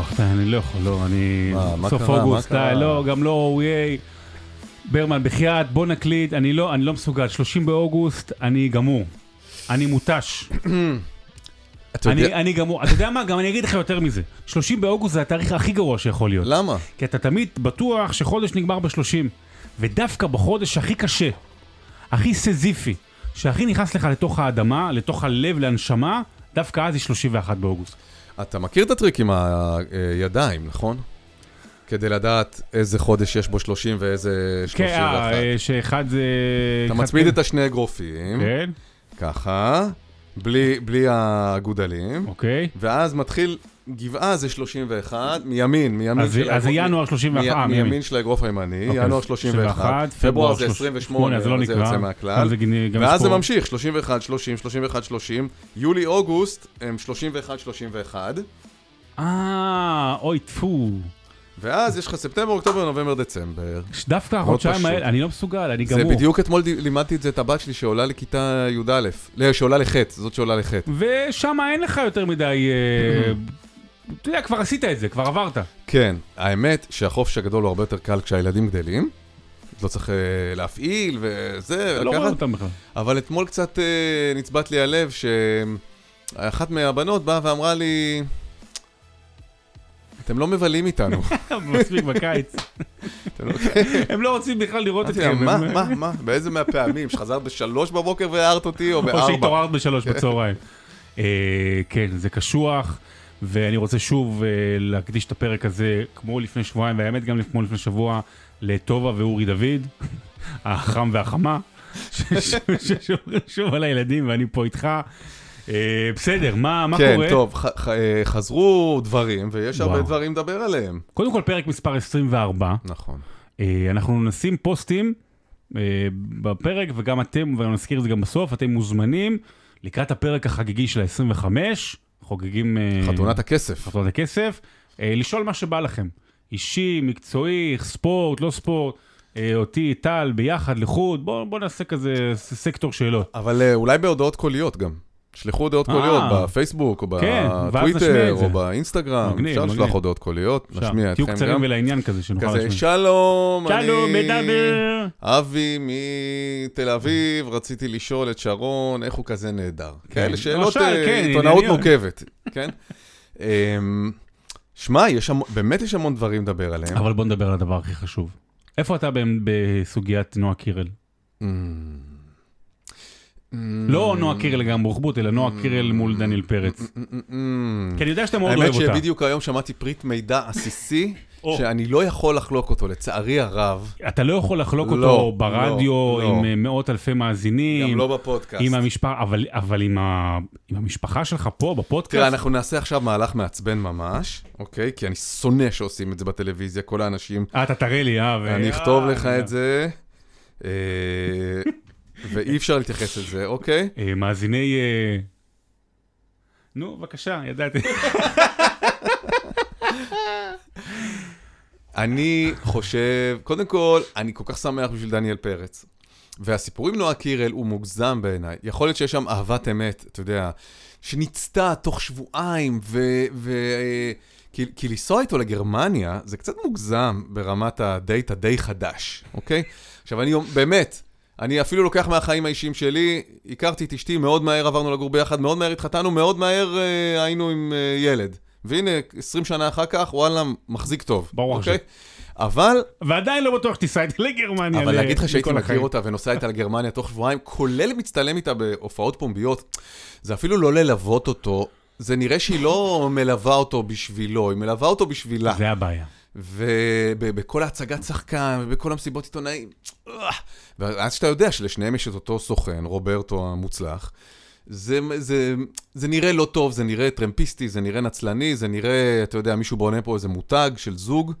כוח, די, אני לא יכול, לא, אני... מה, מה סוף קרה? מה אוגוסט, די, קרה? לא, גם לא אוריי. ברמן, בחייאת, בוא נקליט, אני לא, אני לא מסוגל, 30 באוגוסט, אני גמור. אני מותש. אתה יודע, אני, אני גמור. אתה יודע מה? גם אני אגיד לך יותר מזה. 30 באוגוסט זה התאריך הכי גרוע שיכול להיות. למה? כי אתה תמיד בטוח שחודש נגמר ב-30, ודווקא בחודש הכי קשה, הכי סזיפי, שהכי נכנס לך לתוך האדמה, לתוך הלב, להנשמה, דווקא אז היא 31 באוגוסט. אתה מכיר את הטריק עם הידיים, נכון? כדי לדעת איזה חודש יש בו 30 ואיזה כן, 31. אה, שאחד זה... אתה מצמיד כן. את השני אגרופים, כן, ככה, בלי בלי הגודלים, אוקיי. ואז מתחיל, גבעה זה 31, מימין, מימין אז של זה- אז זה ינואר 31, אה, מי- מימין. מימין של האגרוף הימני, אוקיי, ינואר אז 31, פברואר זה 28, אז זה לא אבל זה נקרא. יוצא מהכלל, זה ואז זה. ממשיך, 31, 30, 31, 30, יולי, אוגוסט הם 31, 31, אה, אוי, טפו. ואז יש לך ספטמבר, אוקטובר, נובמבר, דצמבר. דווקא החודשיים. האלה, אני לא מסוגל, אני זה גמור. בדיוק אתמול לימדתי את זה את הבת שלי שעולה לכיתה י"א, שעולה לח', זאת שעולה לח'. ושם אין לך יותר מדי... אתה יודע, כבר עשית את זה, כבר עברת. כן, האמת שהחופש הגדול הוא הרבה יותר קל כשהילדים גדלים. לא צריך אה, להפעיל וזה, לא רואה. אותם בכלל. אבל אתמול קצת אה, נצבט לי הלב שאחת מהבנות באה ואמרה לי, אתם לא מבלים איתנו. מספיק בקיץ. לא- הם לא רוצים בכלל לראות אתכם. מה, מה, מה, באיזה מהפעמים? שחזרת בשלוש בבוקר והערת אותי, או או בארבע? שהתעוררת בשלוש בצהריים. אה, כן, זה קשוח, ואני רוצה שוב אה, להקדיש את הפרק הזה, כמו לפני שבועיים, והאמת גם כמו לפני שבוע, לטובה ואורי דוד, החם והחמה, ששומרים שוב על הילדים, ואני פה איתך. אה, בסדר, מה מה כן, קורה? טוב, ח- ח- אה, חזרו דברים, ויש הרבה וואו. דברים לדבר עליהם. קודם כל, פרק מספר 24. נכון. אה, אנחנו נשים פוסטים אה, בפרק, וגם אתם, ואני נזכיר את זה גם בסוף, אתם מוזמנים לקראת הפרק החגיגי של ה-25, חוגגים... אה, חתונת הכסף. חתונת הכסף, אה, לשאול מה שבא לכם. אישי, מקצועי, ספורט, לא ספורט, אה, אותי, טל, ביחד, לחוד, בואו בוא נעשה כזה סקטור שאלות. אבל אולי בהודעות קוליות גם. שלחו הודעות אה. קוליות בפייסבוק, או כן, בטוויטר. או באינסטגרם. אפשר לשלוח. הודעות קוליות, נשמיע תהיו אתכם קצרים גם. ולעניין כזה, שנוכל כזה, להשמיע. שלום, אני... שלום, מדבר. אבי מתל אביב, רציתי לשאול את שרון, איך הוא כזה נהדר. כאלה שאלות, למשל, אה, כן, עיתונאות. מורכבת, כן? אמ, שמע, באמת יש המון דברים לדבר עליהם. אבל בוא נדבר על הדבר הכי חשוב. איפה אתה בסוגיית נועה קירל? לא נועה קירל גם ברוכבוט, אלא נועה קירל מול דניאל פרץ. כי אני יודע שאתה מאוד האמת אוהב אותה. שבדיוק היום שמעתי פריט מידע עסיסי. שאני לא יכול לחלוק אותו, לצערי הרב, אתה לא יכול לחלוק לא, אותו ברדיו לא, עם לא. אה, מאות אלפי מאזינים. גם לא בפודקאסט. עם המשפחה, אבל, עם, המשפחה שלך פה בפודקאסט, תראה, אנחנו נעשה עכשיו מהלך מעצבן ממש, אוקיי? כי אני שונא שעושים את זה בטלוויזיה, כל האנשים. אה, אתה תראה לי, אה. אני אכתוב אה, לך את זה, אה, ואי אפשר להתייחס לזה, אוקיי? אה, מאזיני... אה, נו, בבקשה, ידעתי. אני חושב, קודם כל, אני כל כך שמח בשביל דניאל פרץ. והסיפור עם נועה קירל הוא מוגזם בעיניי. יכול להיות שיש שם אהבת אמת, אתה יודע, שניצתה תוך שבועיים, ו... ו כי, כי לנסוע איתו לגרמניה זה קצת מוגזם ברמת הדייט הדי חדש, אוקיי? עכשיו, אני באמת, אני אפילו לוקח מהחיים האישיים שלי, הכרתי את אשתי, מאוד מהר עברנו לגור ביחד, מאוד מהר התחתנו, מאוד מהר אה, היינו עם אה, ילד. והנה, 20 שנה אחר כך, וואלה, מחזיק טוב. ברוך אוקיי? השם. אבל, ועדיין לא בטוח שתיסע איתי לגרמניה. אבל להגיד לך שהייתי מכיר החיים. אותה ונוסע איתה לגרמניה תוך שבועיים, כולל מצטלם איתה בהופעות פומביות, זה אפילו לא ללוות אותו, זה נראה שהיא לא מלווה אותו בשבילו, היא מלווה אותו בשבילה. זה הבעיה. ובכל ההצגת שחקן, ובכל המסיבות עיתונאים, אה, ואז שאתה יודע שלשניהם יש את אותו סוכן, רוברטו המוצלח, זה, זה, זה נראה לא טוב, זה נראה טרמפיסטי, זה נראה נצלני, זה נראה, אתה יודע, מישהו בונה פה איזה מותג של זוג.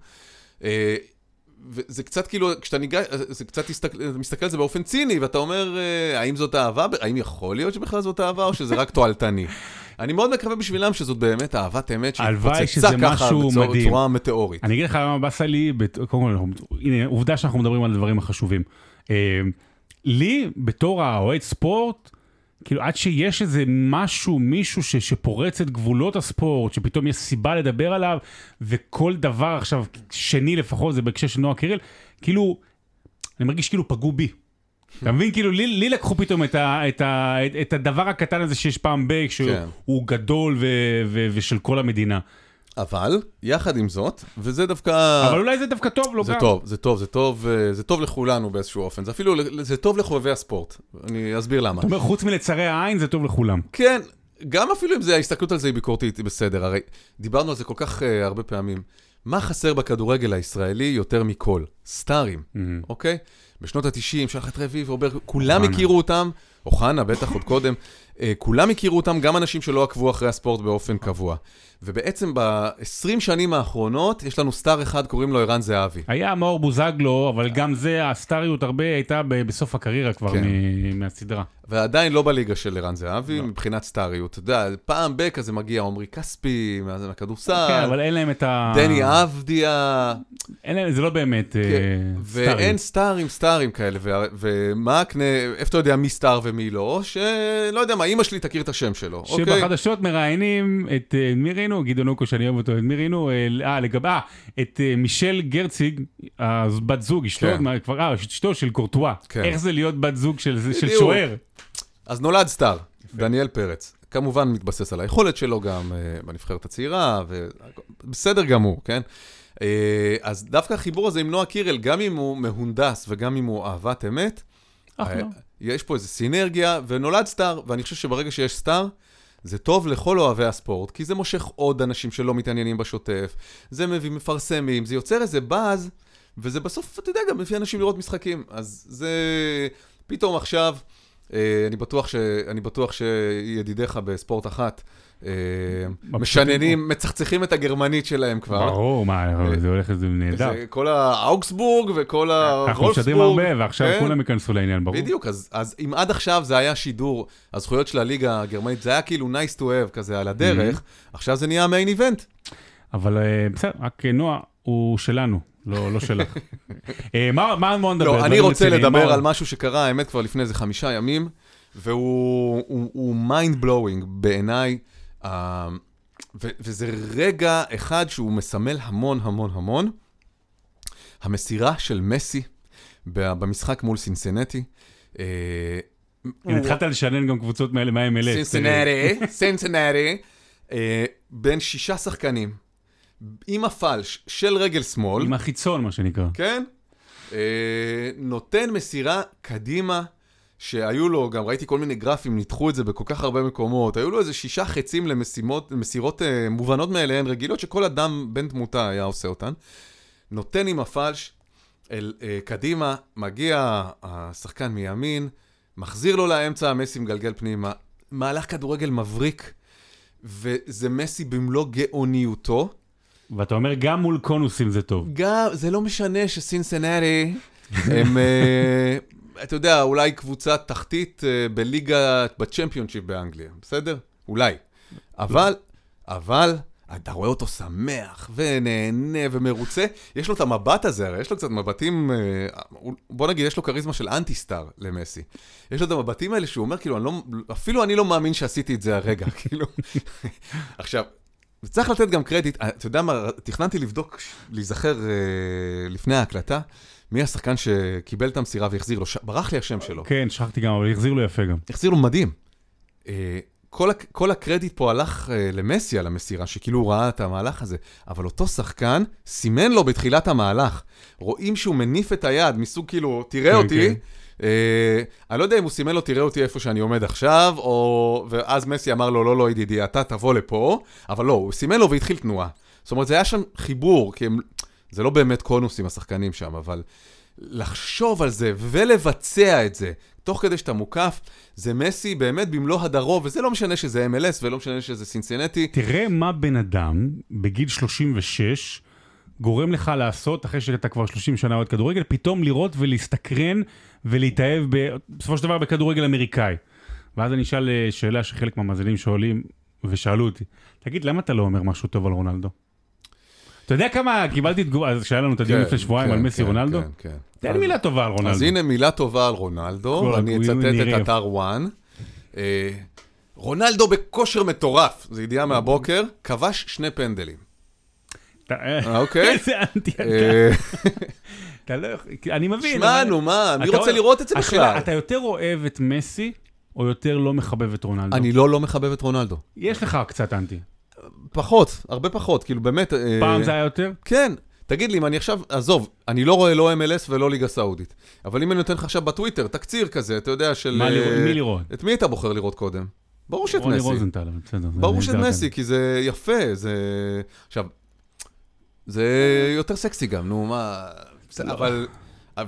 וזה קצת כאילו, כשאתה ניגש, זה קצת הסתכל, מסתכל על זה באופן ציני, ואתה אומר, אה, האם זאת אהבה? האם יכול להיות שבכלל זאת אהבה, או שזה רק תועלתני? אני מאוד מקווה בשבילם שזאת באמת אהבת אמת, שהתפוצצה ככה משהו בצורה- מטאורית. אני אגיד לך למה באסה לי, קודם כל, הנה, עובדה שאנחנו מדברים על הדברים החשובים. אה, לי, בתור האוהד ספורט, כאילו, עד שיש איזה משהו, מישהו ש, שפורץ את גבולות הספורט, שפתאום יש סיבה לדבר עליו, וכל דבר עכשיו, שני לפחות, זה בהקשר של נועה קירל, כאילו, אני מרגיש כאילו פגעו בי. אתה מבין? כאילו, לי, לי לקחו פתאום את, ה, את, ה, את, את הדבר הקטן הזה שיש פעם ב... שהוא כן. גדול ו, ו, ושל כל המדינה. אבל, יחד עם זאת, וזה דווקא... אבל אולי זה דווקא טוב לו זה גם. טוב, זה טוב, זה טוב, אה, זה טוב לכולנו באיזשהו אופן. זה אפילו, זה טוב לחובבי הספורט. אני אסביר למה. אתה אומר, חוץ מלצרי העין, זה טוב לכולם. כן, גם אפילו אם זה, ההסתכלות על זה היא ביקורתית, היא בסדר. הרי דיברנו על זה כל כך uh, הרבה פעמים. מה חסר בכדורגל הישראלי יותר מכל? סטארים, אוקיי? בשנות ה-90, שחט רביב, רוברט, כולם. הכירו אותם, אוחנה, בטח עוד קודם, כולם הכירו אותם, גם אנשים שלא עקבו אחרי הספורט באופן קבוע. ובעצם ב-20 שנים האחרונות, יש לנו סטאר אחד, קוראים לו ערן זהבי. היה מאור בוזגלו, אבל גם זה, הסטאריות הרבה הייתה בסוף הקריירה כבר כן. מהסדרה. ועדיין לא בליגה של ערן זהבי, לא. מבחינת סטאריות. אתה יודע, פעם ב- כזה מגיע עמרי כספי, מה זה, מהכדורסל, כן, אבל אין להם את ה... דני אבדיה, אין להם, זה לא באמת אה, כן, ואין סטאריות. סטארים סטארים כאלה, ו- ומה הקנה, איפה אתה יודע מי סטאר ומי לא, שלא יודע מה, אימא שלי תכיר את השם שלו, אוקיי? שבחדשות מראיינים את, אה, מי ראינו? גדעון אוקו, שאני אוהב אותו, את מי ראינו? אה, אה, לגבי, אה, את אה, מישל גרציג, הבת זוג, אשתו, כן. כבר, אה, אשתו של קורטואה. כן. איך זה להיות בת זוג של של. שוער? אז נולד סטאר, דניאל פרץ. כמובן מתבסס על היכולת שלו גם אה, בנבחרת הצעירה, ובסדר גמור, כן? אה, אז דווקא החיבור הזה עם נועה קירל, גם אם הוא מהונדס וגם אם הוא אהבת אמת, אחלה. אה, יש פה איזו סינרגיה, ונולד סטאר, ואני חושב שברגע שיש סטאר, זה טוב לכל אוהבי הספורט, כי זה מושך עוד אנשים שלא מתעניינים בשוטף, זה מביא מפרסמים, זה יוצר איזה באז, וזה בסוף, אתה יודע, גם מביא אנשים לראות משחקים. אז זה פתאום עכשיו, אני בטוח, ש... אני בטוח שידידיך בספורט אחת, אה, משננים, מצחצחים את הגרמנית שלהם כבר. ברור, מה, זה הולך איזה נהדר. זה כל האוגסבורג וכל אנחנו משדרים. הרבה, ועכשיו כן. כולם ייכנסו לעניין, ברור. בדיוק, אז, אז אם עד עכשיו זה היה שידור, הזכויות של הליגה הגרמנית, זה היה כאילו nice to have כזה על הדרך, עכשיו זה נהיה מיין איבנט. אבל אה, בסדר, רק אה, נועה הוא שלנו, לא לא שלך. אה, מה מה בוא נדבר? לא, אני רוצה לדבר מה- על משהו שקרה, האמת, כבר לפני איזה חמישה ימים, והוא הוא- הוא mind blowing בעיניי, אה, וזה רגע אחד שהוא מסמל המון המון המון. המסירה של מסי במשחק מול סינסנטי. אה, התחלת לשנן גם קבוצות מה- מה-MLS. סינסנטי, סינסנטי, בין שישה שחקנים, עם הפלש של רגל שמאל, עם החיצון, מה שנקרא. כן, אה, נותן מסירה קדימה, שהיו לו, גם ראיתי כל מיני גרפים, ניתחו את זה בכל כך הרבה מקומות, היו לו איזה שישה חצים למשימות, למסירות אה, מובנות מאליהן, רגילות, שכל אדם בן תמותה היה עושה אותן. נותן עם הפלש אל אה, קדימה, מגיע השחקן מימין, מחזיר לו לאמצע, מסי מגלגל פנימה. מהלך כדורגל מבריק, וזה מסי במלוא גאוניותו. ואתה אומר, גם מול קונוסים זה טוב. גם, זה לא משנה שסינסנטי הם, אה, אתה יודע, אולי קבוצה תחתית אה, בליגה, בצ'מפיונשיפ באנגליה, בסדר? אולי. אבל, אבל, אתה רואה אותו שמח ונהנה ומרוצה, יש לו את המבט הזה, הרי יש לו קצת מבטים, אה, בוא נגיד, יש לו כריזמה של אנטי סטאר למסי. יש לו את המבטים האלה שהוא אומר, כאילו, אני לא, אפילו אני לא מאמין שעשיתי את זה הרגע, כאילו. עכשיו, וצריך לתת גם קרדיט, אה, אתה יודע מה, תכננתי לבדוק, להיזכר אה, לפני ההקלטה, מי השחקן שקיבל את המסירה והחזיר לו. ברח לי השם שלו. כן, שכחתי גם, אבל החזיר לו יפה גם. החזיר לו מדהים. אה, כל, הק- כל הקרדיט פה הלך למסי על המסירה, שכאילו הוא ראה את המהלך הזה, אבל אותו שחקן סימן לו בתחילת המהלך. רואים שהוא מניף את היד, מסוג כאילו, תראה כן, אותי. כן. אה, אני לא יודע אם הוא סימן לו, תראה אותי איפה שאני עומד עכשיו, או... ואז מסי אמר לו, לא, לא, ידידי, אתה תבוא לפה, אבל לא, הוא סימן לו והתחיל תנועה. זאת אומרת, זה היה שם חיבור, כי הם... זה לא באמת קונוסים, השחקנים שם, אבל לחשוב על זה ולבצע את זה, תוך כדי שאתה מוקף, זה מסי באמת במלוא הדרו, וזה לא משנה שזה MLS ולא משנה שזה סינסינטי. תראה מה בן אדם בגיל 36 גורם לך לעשות, אחרי שאתה כבר 30 שנה אוהד כדורגל, פתאום לראות ולהסתקרן ולהתאהב ב- בסופו של דבר בכדורגל אמריקאי. ואז אני אשאל אה, שאלה שחלק מהמאזינים שואלים, ושאלו אותי, תגיד, למה אתה לא אומר משהו טוב על רונלדו? אתה יודע כמה קיבלתי תגובה, אז שהיה לנו את הדיון כן, לפני שבועיים כן, על מסי כן, רונלדו? כן, כן. תן מילה טובה על רונלדו. אז הנה מילה טובה על רונלדו, הגויים אצטט. את אתר וואן. אה, רונלדו בכושר מטורף, זו ידיעה מהבוקר, כבש שני פנדלים. אתה- אה, אוקיי. איזה אנטי אתה. אה, אתה לא יכול, אני מבין. שמע, נו, מה, מי רוצה לראות את זה בכלל? אתה יותר אוהב את מסי, או יותר לא מחבב את רונלדו? אני לא לא מחבב את רונלדו. יש לך קצת אנטי. פחות, הרבה פחות, כאילו באמת... אה, פעם זה היה יותר? כן. תגיד לי, אם אני עכשיו, עזוב, אני לא רואה לא MLS ולא ליגה סעודית. אבל אם אני נותן לך עכשיו בטוויטר תקציר כזה, אתה יודע, של... מה אה, לראות- מי לראות? את מי אתה בוחר לראות קודם? ברור שאת רוני מסי. רוזנטל, אבל בסדר. זה ברור שאת מסי, כי זה יפה, זה... עכשיו, זה יותר סקסי גם, נו, מה... בסדר, אבל...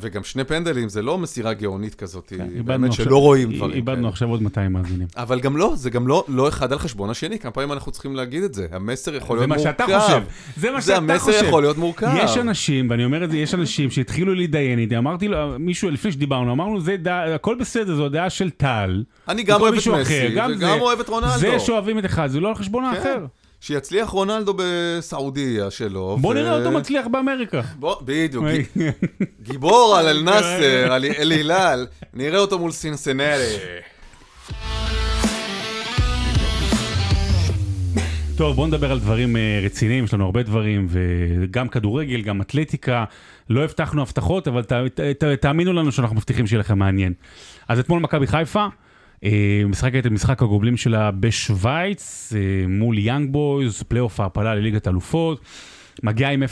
וגם שני פנדלים, זה לא מסירה גאונית כזאת, כן, באמת עכשיו- שלא רואים דברים איבדנו כאלה. עכשיו עוד 200 מאזינים. אבל גם לא, זה גם לא, לא אחד על חשבון השני, כמה פעמים אנחנו צריכים להגיד את זה. המסר יכול זה להיות מה מורכב. שאתה חושב. זה מה זה שאתה המסר חושב. יכול להיות מורכב. יש אנשים, ואני אומר את זה, יש אנשים שהתחילו להתדיין איתי, אמרתי לו, מישהו, לפני שדיברנו, אמרנו, זה דעה, הכל בסדר, זו דעה של טל. אני גם אוהב את מסי, וגם זה- אוהב את רונלדו. זה שאוהבים את אחד, זה לא על חשבון כן. האחר. שיצליח רונלדו בסעודיה שלו. בוא ו- נראה אותו מצליח באמריקה. בוא, בדיוק, ג- גיבור על אל-נאסר, על אל הילל, נראה אותו מול סינסנרי. טוב, בואו נדבר על דברים אה, רציניים, יש לנו הרבה דברים, וגם כדורגל, גם אתלטיקה. לא הבטחנו הבטחות, אבל ת, ת, ת, תאמינו לנו שאנחנו מבטיחים שיהיה לכם מעניין. אז אתמול מכבי חיפה, אה, משחקת את משחק הגומלין שלה בשוויץ, אה, מול יאנג בויז, פלייאוף ההעפלה לליגת האלופות. מגיעה עם 0-0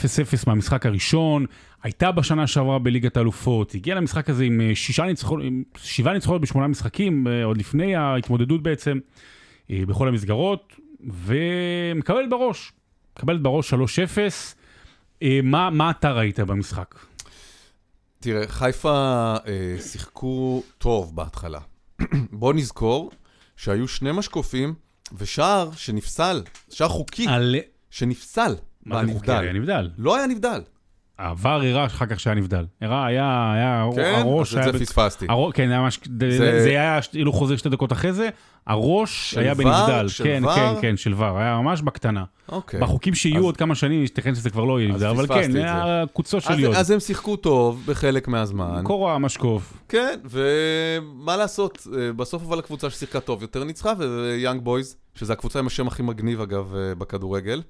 מהמשחק הראשון, הייתה בשנה שעברה בליגת האלופות, הגיעה למשחק הזה עם אה, שישה ניצחונות, עם שבעה ניצחונות בשמונה משחקים, עוד לפני ההתמודדות בעצם, בכל המסגרות, ומקבלת בראש, מקבלת בראש 3-0. אה, מה, מה אתה ראית במשחק? תראה, חיפה אה, שיחקו טוב בהתחלה. בוא נזכור שהיו שני משקופים ושער שנפסל, שער חוקי על... שנפסל מה זה חוקי? היה. נבדל. לא היה נבדל. העבר הראה אחר כך שהיה נבדל. הראה, היה, היה, כן? הראש אז את היה... זה פספסתי. הראש, כן, היה ממש, זה... זה- היה כאילו חוזר שתי דקות אחרי זה, הראש היה ור? בנבדל. של כן, ור? כן, כן, של ור, היה ממש בקטנה. אוקיי. בחוקים שיהיו אז- עוד כמה שנים, ייתכן שזה כבר לא יהיה נבדל, אבל כן, זה. היה קוצו של אז, יוד. אז הם שיחקו טוב בחלק מהזמן. קורה משקוף. כן, ומה לעשות, אה, בסוף אבל הקבוצה ששיחקה טוב יותר ניצחה, ויאנג בויז, שזו הקבוצה עם השם הכי מגניב אגב אה, בכדורגל.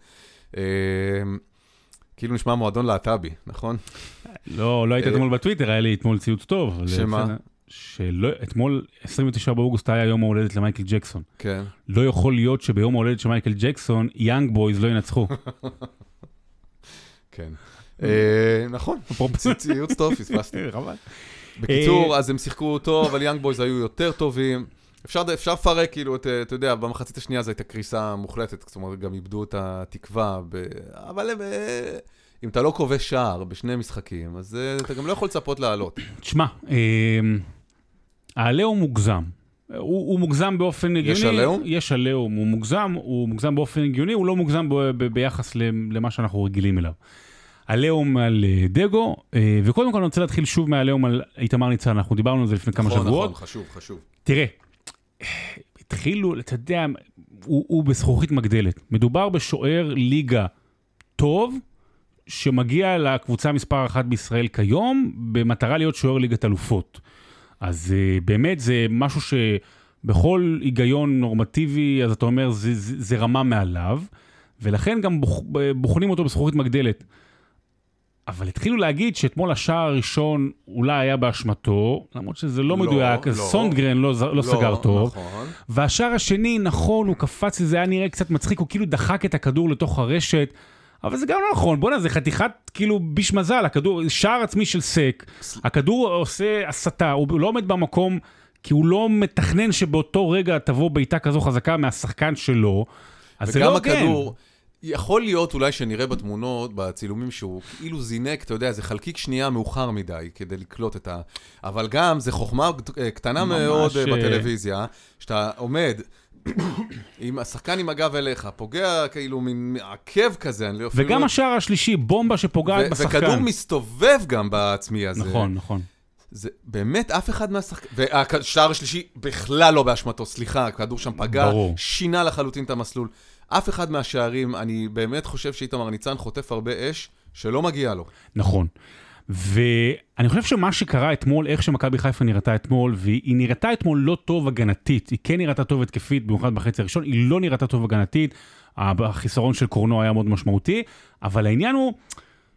כאילו נשמע מועדון להט"בי, נכון? לא, לא היית אה, אתמול בטוויטר, היה לי אתמול ציוץ טוב. שמה? בסדר. שלא, אתמול, 29 באוגוסט, היה יום ההולדת למייקל ג'קסון. כן. לא יכול להיות שביום ההולדת של מייקל ג'קסון, יאנג בויז לא ינצחו. כן. אה, נכון, ציוץ טוב, פספסתי. חבל. בקיצור, אה, אז הם שיחקו טוב, אבל יאנג בויז היו יותר טובים. אפשר אפשר לפרק, כאילו, את, אתה יודע, במחצית השנייה זו הייתה קריסה מוחלטת, זאת אומרת, גם איבדו את התקווה, ב... אבל הם, אה, אם אתה לא כובש שער בשני משחקים, אז אה, אתה גם לא יכול לצפות לעלות. תשמע, אמ, העליהום מוגזם. הוא, הוא מוגזם באופן הגיוני. יש עליהום? יש עליהום, הוא מוגזם, הוא מוגזם באופן הגיוני, הוא לא מוגזם ב, ב, ביחס למה שאנחנו רגילים אליו. עליהום על אה, דגו, אה, וקודם כל אני רוצה להתחיל שוב מהעליהום על איתמר ניצן, אנחנו דיברנו על זה לפני כמה נכון, שבועות. נכון, חשוב, חשוב. תראה, התחילו, אתה יודע, הוא, הוא בזכוכית מגדלת. מדובר בשוער ליגה טוב, שמגיע לקבוצה מספר אחת בישראל כיום, במטרה להיות שוער ליגת אלופות. אז uh, באמת זה משהו שבכל היגיון נורמטיבי, אז אתה אומר, זה, זה, זה רמה מעליו, ולכן גם בוח, בוחנים אותו בזכוכית מגדלת. אבל התחילו להגיד שאתמול השער הראשון אולי היה באשמתו, למרות שזה לא, לא, מדויק, לא. סונדגרן לא, לא, לא סגר טוב. נכון. והשער השני, נכון, הוא קפץ, זה היה נראה קצת מצחיק, הוא כאילו דחק את הכדור לתוך הרשת, אבל זה גם לא נכון, בואנה, זה חתיכת, כאילו, ביש מזל, הכדור, שער עצמי של סק, הכדור עושה הסתה, הוא לא עומד במקום, כי הוא לא מתכנן שבאותו רגע תבוא בעיטה כזו חזקה מהשחקן שלו, אז זה וגם לא הוגן. הכדור, יכול להיות אולי שנראה בתמונות, בצילומים שהוא כאילו זינק, אתה יודע, זה חלקיק שנייה מאוחר מדי כדי לקלוט את ה... אבל גם, זה חוכמה אה, קטנה מאוד אה, אה, בטלוויזיה, שאתה עומד, עם השחקן עם הגב אליך, פוגע כאילו מין עקב כזה, אני לא אפילו... וגם השער השלישי, בומבה שפוגעת בשחקן. וכדור מסתובב גם בעצמי הזה. נכון, נכון. זה באמת אף אחד מהשחקנים... והשער השלישי בכלל לא באשמתו, סליחה, הכדור שם פגע, ברור. שינה לחלוטין את המסלול. אף אחד מהשערים, אני באמת חושב שאיתמר ניצן חוטף הרבה אש שלא מגיע לו. נכון. ואני חושב שמה שקרה אתמול, איך שמכבי חיפה נראתה אתמול, והיא נראתה אתמול לא טוב הגנתית, היא כן נראתה טוב התקפית, במיוחד בחצי הראשון, היא לא נראתה טוב הגנתית, החיסרון של קורנו היה מאוד משמעותי, אבל העניין הוא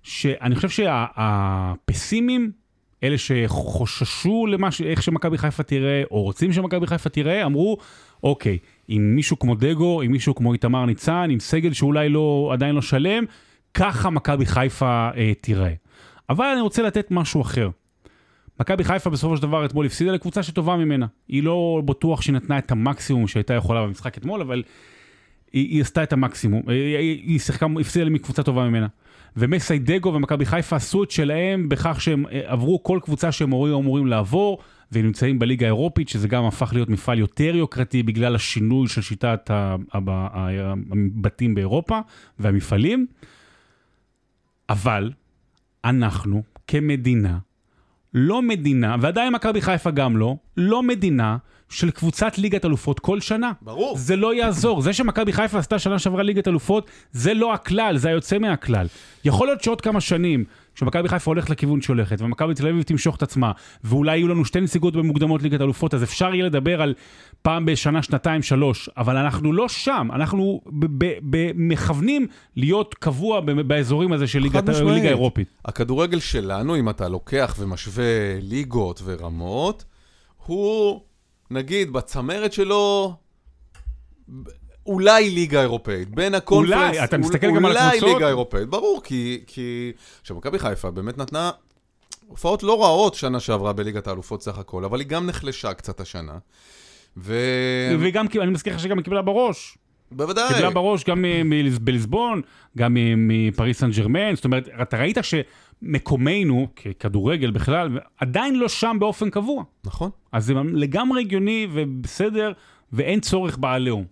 שאני חושב שהפסימים, אלה שחוששו למש... איך שמכבי חיפה תראה, או רוצים שמכבי חיפה תראה, אמרו, אוקיי, עם מישהו כמו דגו, עם מישהו כמו איתמר ניצן, עם סגל שאולי לא, עדיין לא שלם, ככה מכבי חיפה אה, תראה. אבל אני רוצה לתת משהו אחר. מכבי חיפה בסופו של דבר אתמול הפסידה לקבוצה שטובה ממנה. היא לא בטוח שהיא נתנה את המקסימום שהייתה יכולה במשחק אתמול, אבל היא, היא עשתה את המקסימום. היא, היא שיחקה, הפסידה מקבוצה טובה ממנה. ומסיידגו ומכבי חיפה עשו את שלהם בכך שהם אה, עברו כל קבוצה שהם היו אמורים לעבור, והם נמצאים בליגה האירופית, שזה גם הפך להיות מפעל יותר יוקרתי בגלל השינוי של שיטת הבתים באירופה והמפעלים. אבל אנחנו כמדינה, לא מדינה, ועדיין מכבי חיפה גם לא, לא מדינה של קבוצת ליגת אלופות כל שנה. ברור. זה לא יעזור. זה שמכבי חיפה עשתה שנה שעברה ליגת אלופות, זה לא הכלל, זה היוצא מהכלל. יכול להיות שעוד כמה שנים, כשמכבי חיפה הולכת לכיוון שהולכת, ומכבי תל אביב תמשוך את עצמה, ואולי יהיו לנו שתי נציגות במוקדמות ליגת אלופות, אז אפשר יהיה לדבר על פעם בשנה, שנתיים, שלוש, אבל אנחנו לא שם, אנחנו מכוונים להיות קבוע באזורים הזה של ליגה אירופית. הכדורגל שלנו, אם אתה לוקח ומשווה ליגות ורמות, הוא... נגיד, בצמרת שלו, אולי ליגה אירופאית. בין הקונפרנס... אולי, אתה מסתכל גם על הקבוצות? אולי ליגה אירופאית, ברור, כי... כי... עכשיו, מכבי חיפה באמת נתנה הופעות לא רעות שנה שעברה בליגת האלופות סך הכל, אבל היא גם נחלשה קצת השנה. ו... וגם, אני מזכיר לך שגם היא קיבלה בראש. בוודאי. קיבלה בראש גם בליסבון, גם מפריס סן ג'רמן, זאת אומרת, אתה ראית ש... מקומנו, ככדורגל בכלל, עדיין לא שם באופן קבוע. נכון. אז זה לגמרי הגיוני ובסדר, ואין צורך בעליהום.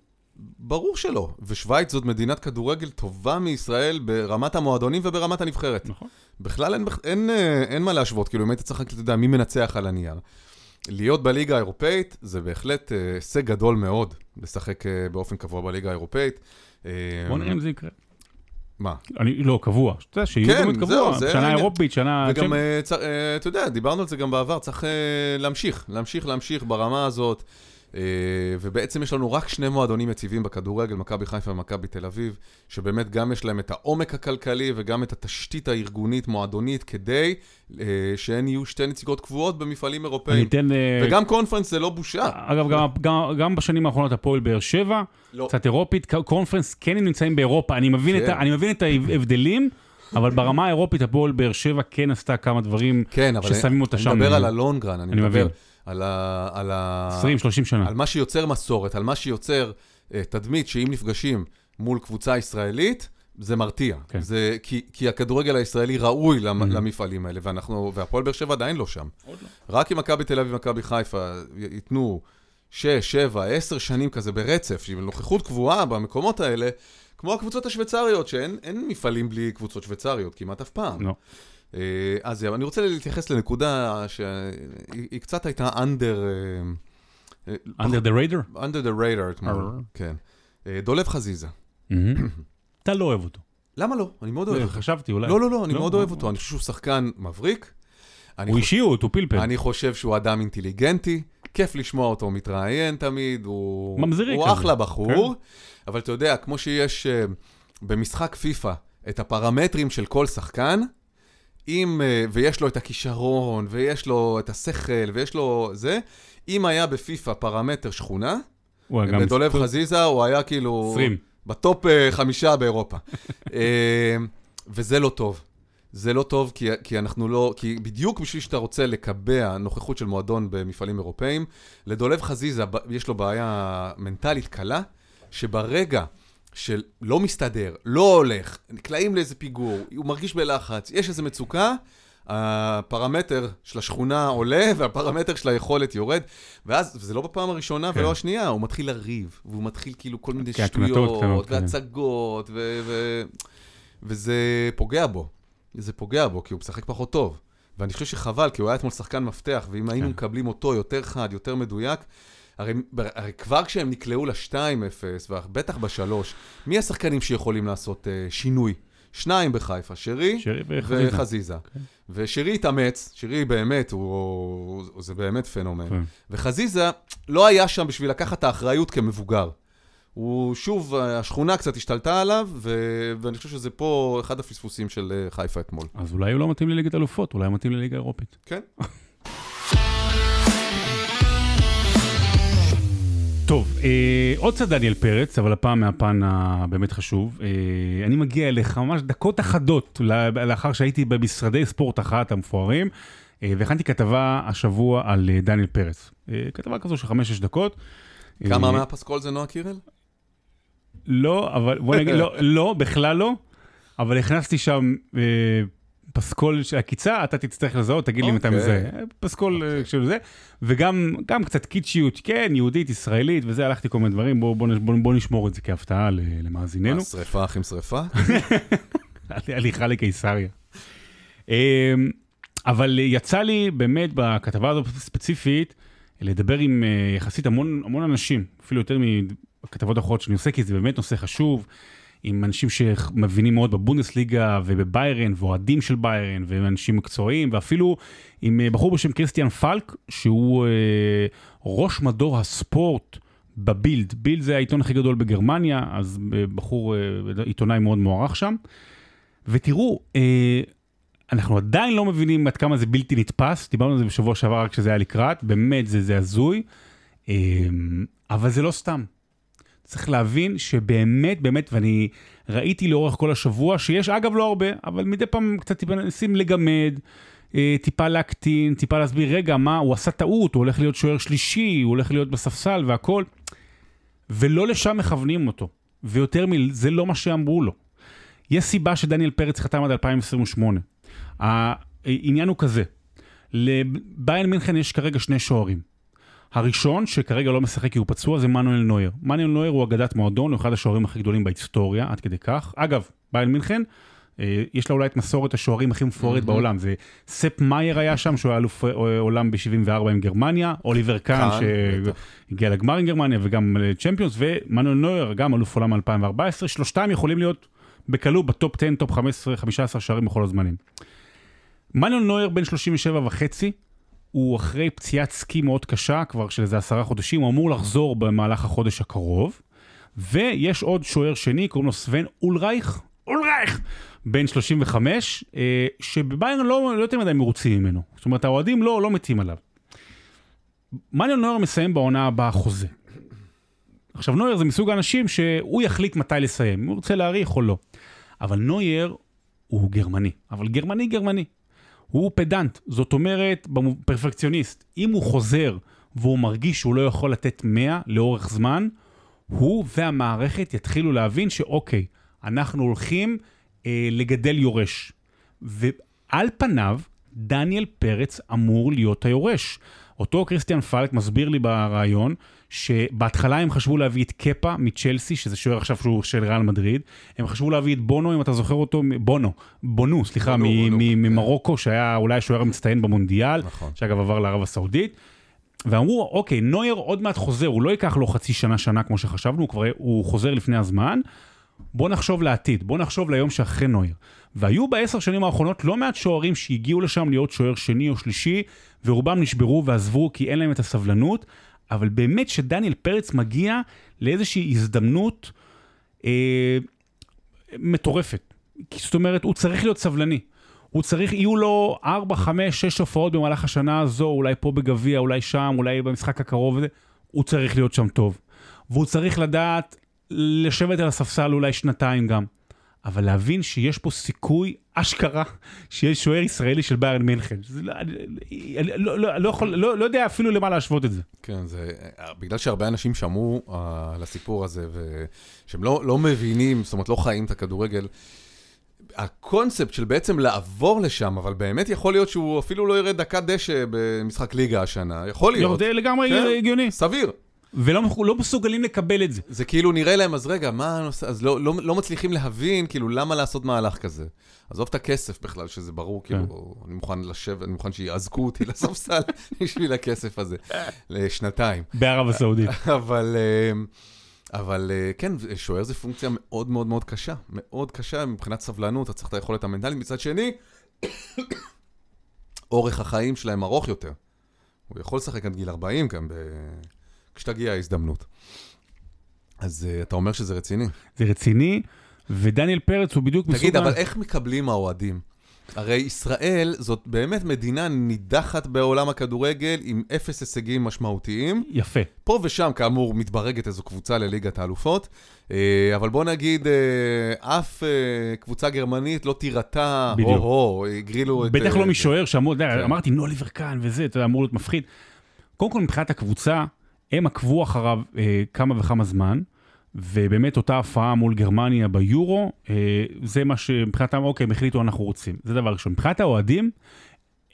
ברור שלא, ושווייץ זאת מדינת כדורגל טובה מישראל ברמת המועדונים וברמת הנבחרת. נכון. בכלל אין, אין, אין, אין מה להשוות, כאילו אם היית צריך, אתה יודע, מי מנצח על הנייר. להיות בליגה האירופאית זה בהחלט אה, הישג גדול מאוד, לשחק אה, באופן קבוע בליגה האירופאית. בוא נראה אם זה יקרה. מה? אני, לא, קבוע. אתה יודע, שיהיו כן, באמת קבוע. זהו, שנה אירופית, שנה... וגם, uh, אתה יודע, דיברנו על זה גם בעבר, צריך להמשיך, להמשיך, להמשיך ברמה הזאת. Uh, ובעצם יש לנו רק שני מועדונים יציבים בכדורגל, מכבי חיפה ומכבי תל אביב, שבאמת גם יש להם את העומק הכלכלי וגם את התשתית הארגונית, מועדונית, כדי uh, שהן יהיו שתי נציגות קבועות במפעלים אירופאיים. אתן, uh... וגם קונפרנס זה לא בושה. אגב, גם, גם, גם בשנים האחרונות הפועל באר שבע, לא. קצת אירופית, קונפרנס כן הם נמצאים באירופה. אני מבין, כן. את, אני מבין את ההבדלים. אבל ברמה האירופית, הפועל באר שבע כן עשתה כמה דברים כן, ששמים אותה שם. אני מדבר על הלונגרן, אני, אני מדבר. מבין. על ה... על ה... 20-30 שנה. על מה שיוצר מסורת, על מה שיוצר uh, תדמית שאם נפגשים מול קבוצה ישראלית, זה מרתיע. כן. זה, כי, כי הכדורגל הישראלי ראוי למ, mm-hmm. למפעלים האלה, ואנחנו, והפועל באר שבע עדיין לא שם. עוד לא. רק אם מכבי תל אביב ומכבי חיפה ייתנו 6, 7, 10 שנים כזה ברצף, עם נוכחות קבועה במקומות האלה, כמו הקבוצות השוויצריות, שאין מפעלים בלי קבוצות שוויצריות, כמעט אף פעם. לא. אה, אז אני רוצה להתייחס לנקודה שהיא קצת הייתה under... אה, under the radar? under the radar אתמול, כן. אה, דולב חזיזה. אתה לא אוהב אותו. למה לא? אני מאוד אוהב אותו. חשבתי אולי. לא, לא, לא, אני מאוד אוהב אותו. אני חושב שהוא שחקן מבריק. הוא אישיות, הוא פלפל. אני חושב שהוא אדם אינטליגנטי, כיף לשמוע אותו מתראיין תמיד, הוא... ממזרי כזה. הוא אחלה בחור, כן. אבל אתה יודע, כמו שיש במשחק פיפא את הפרמטרים של כל שחקן, אם, ויש לו את הכישרון, ויש לו את השכל, ויש לו זה, אם היה בפיפא פרמטר שכונה, בדולב חזיזה הוא היה כאילו... 20. בטופ חמישה באירופה. וזה לא טוב. זה לא טוב כי, כי אנחנו לא, כי בדיוק בשביל שאתה רוצה לקבע נוכחות של מועדון במפעלים אירופאים, לדולב חזיזה יש לו בעיה מנטלית קלה, שברגע של לא מסתדר, לא הולך, נקלעים לאיזה פיגור, הוא מרגיש בלחץ, יש איזו מצוקה, הפרמטר של השכונה עולה והפרמטר של היכולת יורד, ואז, וזה לא בפעם הראשונה כן. ולא השנייה, הוא מתחיל לריב, והוא מתחיל כאילו כל מיני שטויות, כן. והצגות, ו- ו- וזה פוגע בו. זה פוגע בו, כי הוא משחק פחות טוב. ואני חושב שחבל, כי הוא היה אתמול שחקן מפתח, ואם היינו כן. מקבלים אותו יותר חד, יותר מדויק, הרי, הרי כבר כשהם נקלעו ל-2-0, ובטח ב-3, מי השחקנים שיכולים לעשות uh, שינוי? שניים בחיפה, שרי שרי וחזיזה. וחזיזה. ושרי התאמץ, שרי באמת, הוא, הוא, זה באמת פנומן. כן. וחזיזה לא היה שם בשביל לקחת את האחריות כמבוגר. הוא שוב, השכונה קצת השתלטה עליו, ו... ואני חושב שזה פה אחד הפספוסים של אה, חיפה אתמול. אז אולי הוא לא מתאים לליגת אלופות, אולי הוא מתאים לליגה האירופית. כן? טוב, אה, עוד קצת דניאל פרץ, אבל הפעם מהפן הבאמת חשוב. אה, אני מגיע אליך ממש דקות אחדות לאחר שהייתי במשרדי ספורט אחת המפוארים, אה, והכנתי כתבה השבוע על אה, דניאל פרץ. אה, כתבה כזו של חמש-שש דקות. כמה אה, מהפסקול זה נועה קירל? לא, אבל בוא נגיד, לא, לא, בכלל לא, אבל הכנסתי שם אה, פסקול של עקיצה, אתה תצטרך לזהות, תגיד לי מתי אוקיי. מזהה. פסקול אה, של זה, וגם גם קצת קיצ'יות, כן, יהודית, ישראלית, וזה, הלכתי כל מיני דברים, בוא, בוא, בוא, בוא נשמור את זה כהפתעה למאזיננו. מה, שריפה אחים שריפה? הליכה לקיסריה. אמ, אבל יצא לי באמת בכתבה הזאת ספציפית, לדבר עם אה, יחסית המון, המון אנשים, אפילו יותר מכתבות אחרות שאני עושה, כי זה באמת נושא חשוב, עם אנשים שמבינים מאוד בבונדסליגה ובביירן, ואוהדים של ביירן, ואנשים מקצועיים, ואפילו עם אה, בחור בשם קריסטיאן פלק, שהוא אה, ראש מדור הספורט בבילד. בילד זה העיתון הכי גדול בגרמניה, אז אה, בחור, אה, עיתונאי מאוד מוערך שם. ותראו, אה, אנחנו עדיין לא מבינים עד כמה זה בלתי נתפס, דיברנו על זה בשבוע שעבר רק כשזה היה לקראת, באמת זה, זה הזוי, אה, אבל זה לא סתם. צריך להבין שבאמת, באמת, ואני ראיתי לאורך כל השבוע, שיש אגב לא הרבה, אבל מדי פעם קצת טיפה מנסים לגמד, אה, טיפה להקטין, טיפה להסביר, רגע, מה, הוא עשה טעות, הוא הולך להיות שוער שלישי, הוא הולך להיות בספסל והכל, ולא לשם מכוונים אותו. ויותר מזה לא מה שאמרו לו. יש סיבה שדניאל פרץ חתם עד 2028. העניין הוא כזה, לביין מינכן יש כרגע שני שוערים. הראשון, שכרגע לא משחק כי הוא פצוע, זה מנואל נויר. מנואל נויר הוא אגדת מועדון, הוא אחד השוערים הכי גדולים בהיסטוריה, עד כדי כך. אגב, ביין מינכן, אה, יש לה אולי את מסורת השוערים הכי מפוארת בעולם. זה ספ מאייר היה שם, שהוא היה אלוף אה, עולם ב-74 עם גרמניה, אוליבר קאן. שהגיע לגמר עם גרמניה וגם לצ'מפיונס, ומנואל נויר, גם אלוף עולם 2014, שלושתם יכולים להיות בקלות ב top 10, top 15, 15 שערים בכל הזמנים. מנואל נויר בן 37 וחצי, הוא אחרי פציעת סקי מאוד קשה, כבר של איזה עשרה חודשים, הוא אמור לחזור במהלך החודש הקרוב. ויש עוד שוער שני, קוראים לו סוון אולרייך, אולרייך, בן 35, אה, שבביירן לא, לא יותר מדי מרוצים ממנו. זאת אומרת, האוהדים לא, לא מתים עליו. מנואל נויר מסיים בעונה הבאה חוזה. עכשיו, נויר זה מסוג האנשים שהוא יחליט מתי לסיים, אם הוא רוצה להאריך או לא. אבל נויר הוא גרמני, אבל גרמני גרמני. הוא פדנט, זאת אומרת, פרפקציוניסט. אם הוא חוזר והוא מרגיש שהוא לא יכול לתת 100 לאורך זמן, הוא והמערכת יתחילו להבין שאוקיי, אנחנו הולכים אה, לגדל יורש. ועל פניו, דניאל פרץ אמור להיות היורש. אותו כריסטיאן פלק מסביר לי בריאיון, שבהתחלה הם חשבו להביא את קפה מצ'לסי, שזה שוער עכשיו שהוא של ריאל מדריד, הם חשבו להביא את בונו, אם אתה זוכר אותו, בונו, בונו, סליחה, כן. ממרוקו, שהיה אולי השוער המצטיין במונדיאל, נכון. שאגב עבר לערב הסעודית. ואמרו, אוקיי, נויר עוד מעט חוזר, הוא לא ייקח לו חצי שנה, שנה כמו שחשבנו, הוא כבר הוא חוזר לפני הזמן. בוא נחשוב לעתיד, בוא נחשוב ליום שאחרי נויר. והיו בעשר שנים האחרונות לא מעט שוערים שהגיעו לשם להיות שוער שני או שלישי, ורובם נשברו ועזבו כי אין להם את הסבלנות, אבל באמת שדניאל פרץ מגיע לאיזושהי הזדמנות אה, מטורפת. זאת אומרת, הוא צריך להיות סבלני. הוא צריך, יהיו לו 4, 5, 6 הופעות במהלך השנה הזו, אולי פה בגביע, אולי שם, אולי במשחק הקרוב הוא צריך להיות שם טוב. והוא צריך לדעת לשבת על הספסל אולי שנתיים גם. אבל להבין שיש פה סיכוי אשכרה שיש שוער ישראלי של ביירן מינכן. לא, אני, לא, לא, לא, יכול, לא, לא יודע אפילו למה להשוות את זה. כן, זה בגלל שהרבה אנשים שמעו uh, על הסיפור הזה, ושהם לא, לא מבינים, זאת אומרת, לא חיים את הכדורגל. הקונספט של בעצם לעבור לשם, אבל באמת יכול להיות שהוא אפילו לא ירד דקת דשא במשחק ליגה השנה, יכול להיות. זה לגמרי כן. הגיוני. סביר. ולא לא מסוגלים לקבל את זה. זה כאילו נראה להם, אז רגע, מה הנושא, אז לא, לא, לא מצליחים להבין, כאילו, למה לעשות מהלך כזה. עזוב את הכסף בכלל, שזה ברור, כן. כאילו, אני מוכן לשבת, אני מוכן שיאזקו אותי לספסל בשביל הכסף הזה, לשנתיים. בערב הסעודית. אבל, אה, אבל אה, כן, שוער זה פונקציה מאוד מאוד מאוד קשה. מאוד קשה מבחינת סבלנות, אתה צריך את היכולת המנטלית. מצד שני, אורך החיים שלהם ארוך יותר. הוא יכול לשחק עד גיל 40 גם, ב... כשתגיע ההזדמנות. אז uh, אתה אומר שזה רציני. זה רציני, ודניאל פרץ הוא בדיוק מסוג... תגיד, אבל איך מקבלים האוהדים? הרי ישראל זאת באמת מדינה נידחת בעולם הכדורגל עם אפס הישגים משמעותיים. יפה. פה ושם, כאמור, מתברגת איזו קבוצה לליגת האלופות, אה, אבל בוא נגיד, אה, אף אה, קבוצה גרמנית לא תירתה, הו-הו, הגרילו את... בטח לא משוער שאמור, כן. אמרתי, נוליבר כאן וזה, אתה יודע, אמור להיות מפחיד. קודם כל, מבחינת הקבוצה, הם עקבו אחריו כמה וכמה זמן. ובאמת אותה הפעה מול גרמניה ביורו, אה, זה מה שמבחינתם, אוקיי, הם החליטו אנחנו רוצים. זה דבר ראשון. מבחינת האוהדים,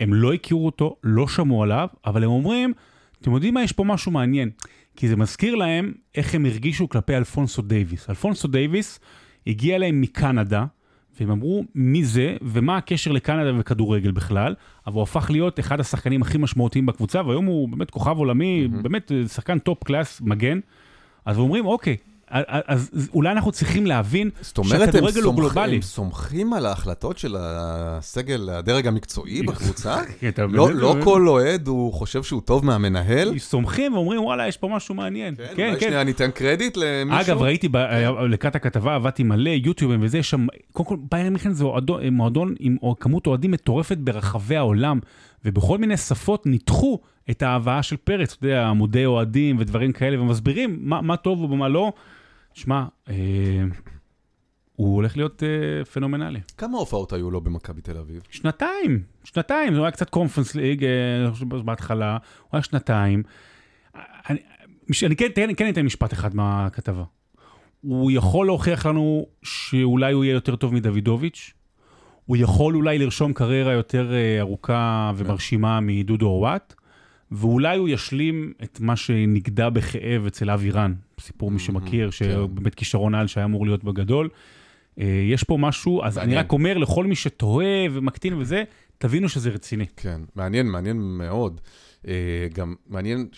הם לא הכירו אותו, לא שמעו עליו, אבל הם אומרים, אתם יודעים מה, יש פה משהו מעניין. כי זה מזכיר להם איך הם הרגישו כלפי אלפונסו דייוויס. אלפונסו דייוויס הגיע להם מקנדה, והם אמרו מי זה ומה הקשר לקנדה וכדורגל בכלל, אבל הוא הפך להיות אחד השחקנים הכי משמעותיים בקבוצה, והיום הוא באמת כוכב עולמי, mm-hmm. באמת שחקן top class, מגן. אז אומרים, אוקיי, אז אולי אנחנו צריכים להבין שהכדורגל הוא גלובלי. הם סומכים על ההחלטות של הסגל, הדרג המקצועי בקבוצה? לא, לא כל אוהד, הוא חושב שהוא טוב מהמנהל? סומכים ואומרים, וואלה, יש פה משהו מעניין. כן, כן. אולי שנייה ניתן קרדיט למישהו? אגב, ראיתי לקראת הכתבה, עבדתי מלא, יוטיובים וזה, שם, קודם כל, ביירן מיכן זה מועדון עם כמות אוהדים מטורפת ברחבי העולם, ובכל מיני שפות ניתחו את ההבאה של פרץ, אתה יודע, עמודי אוהדים ודברים כאלה, ומסבירים מה טוב ומה לא. שמע, אה, הוא הולך להיות אה, פנומנלי. כמה הופעות היו לו במכבי תל אביב? שנתיים, שנתיים, זה היה קצת קונפרנס ליג, אה, בהתחלה, הוא היה שנתיים. אני, אני כן, כן, כן אתן משפט אחד מהכתבה. הוא יכול להוכיח לנו שאולי הוא יהיה יותר טוב מדוידוביץ', הוא יכול אולי לרשום קריירה יותר אה, ארוכה ומרשימה מדודו אוואט, ואולי הוא ישלים את מה שנגדע בכאב אצל אבירן, סיפור מי שמכיר, שבאמת כישרון על שהיה אמור להיות בגדול. אה, יש פה משהו, אז אני רק אומר לכל מי שתוהה ומקטין וזה, תבינו שזה רציני. כן, מעניין, מעניין מאוד. אה, גם מעניין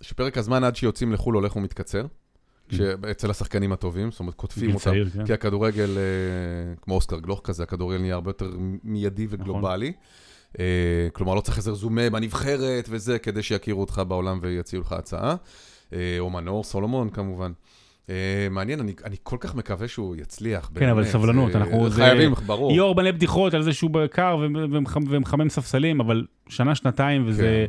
שפרק הזמן עד שיוצאים לחו"ל הולך ומתקצר. Mm. אצל השחקנים הטובים, זאת אומרת, קוטפים אותם, כן. כי הכדורגל, אה, כמו אוסקר גלוך כזה, הכדורגל נהיה הרבה יותר מיידי נכון. וגלובלי. כלומר, לא צריך איזה רזומה בנבחרת וזה, כדי שיכירו אותך בעולם ויציעו לך הצעה. אה, או מנור סולומון כמובן. אה, מעניין, אני, אני כל כך מקווה שהוא יצליח. כן, באמת, אבל סבלנות, זה, אנחנו... חייבים, זה, ברור. יהיו הרבה בדיחות על זה שהוא בקר ומחמם ספסלים, אבל שנה, שנתיים, וזה...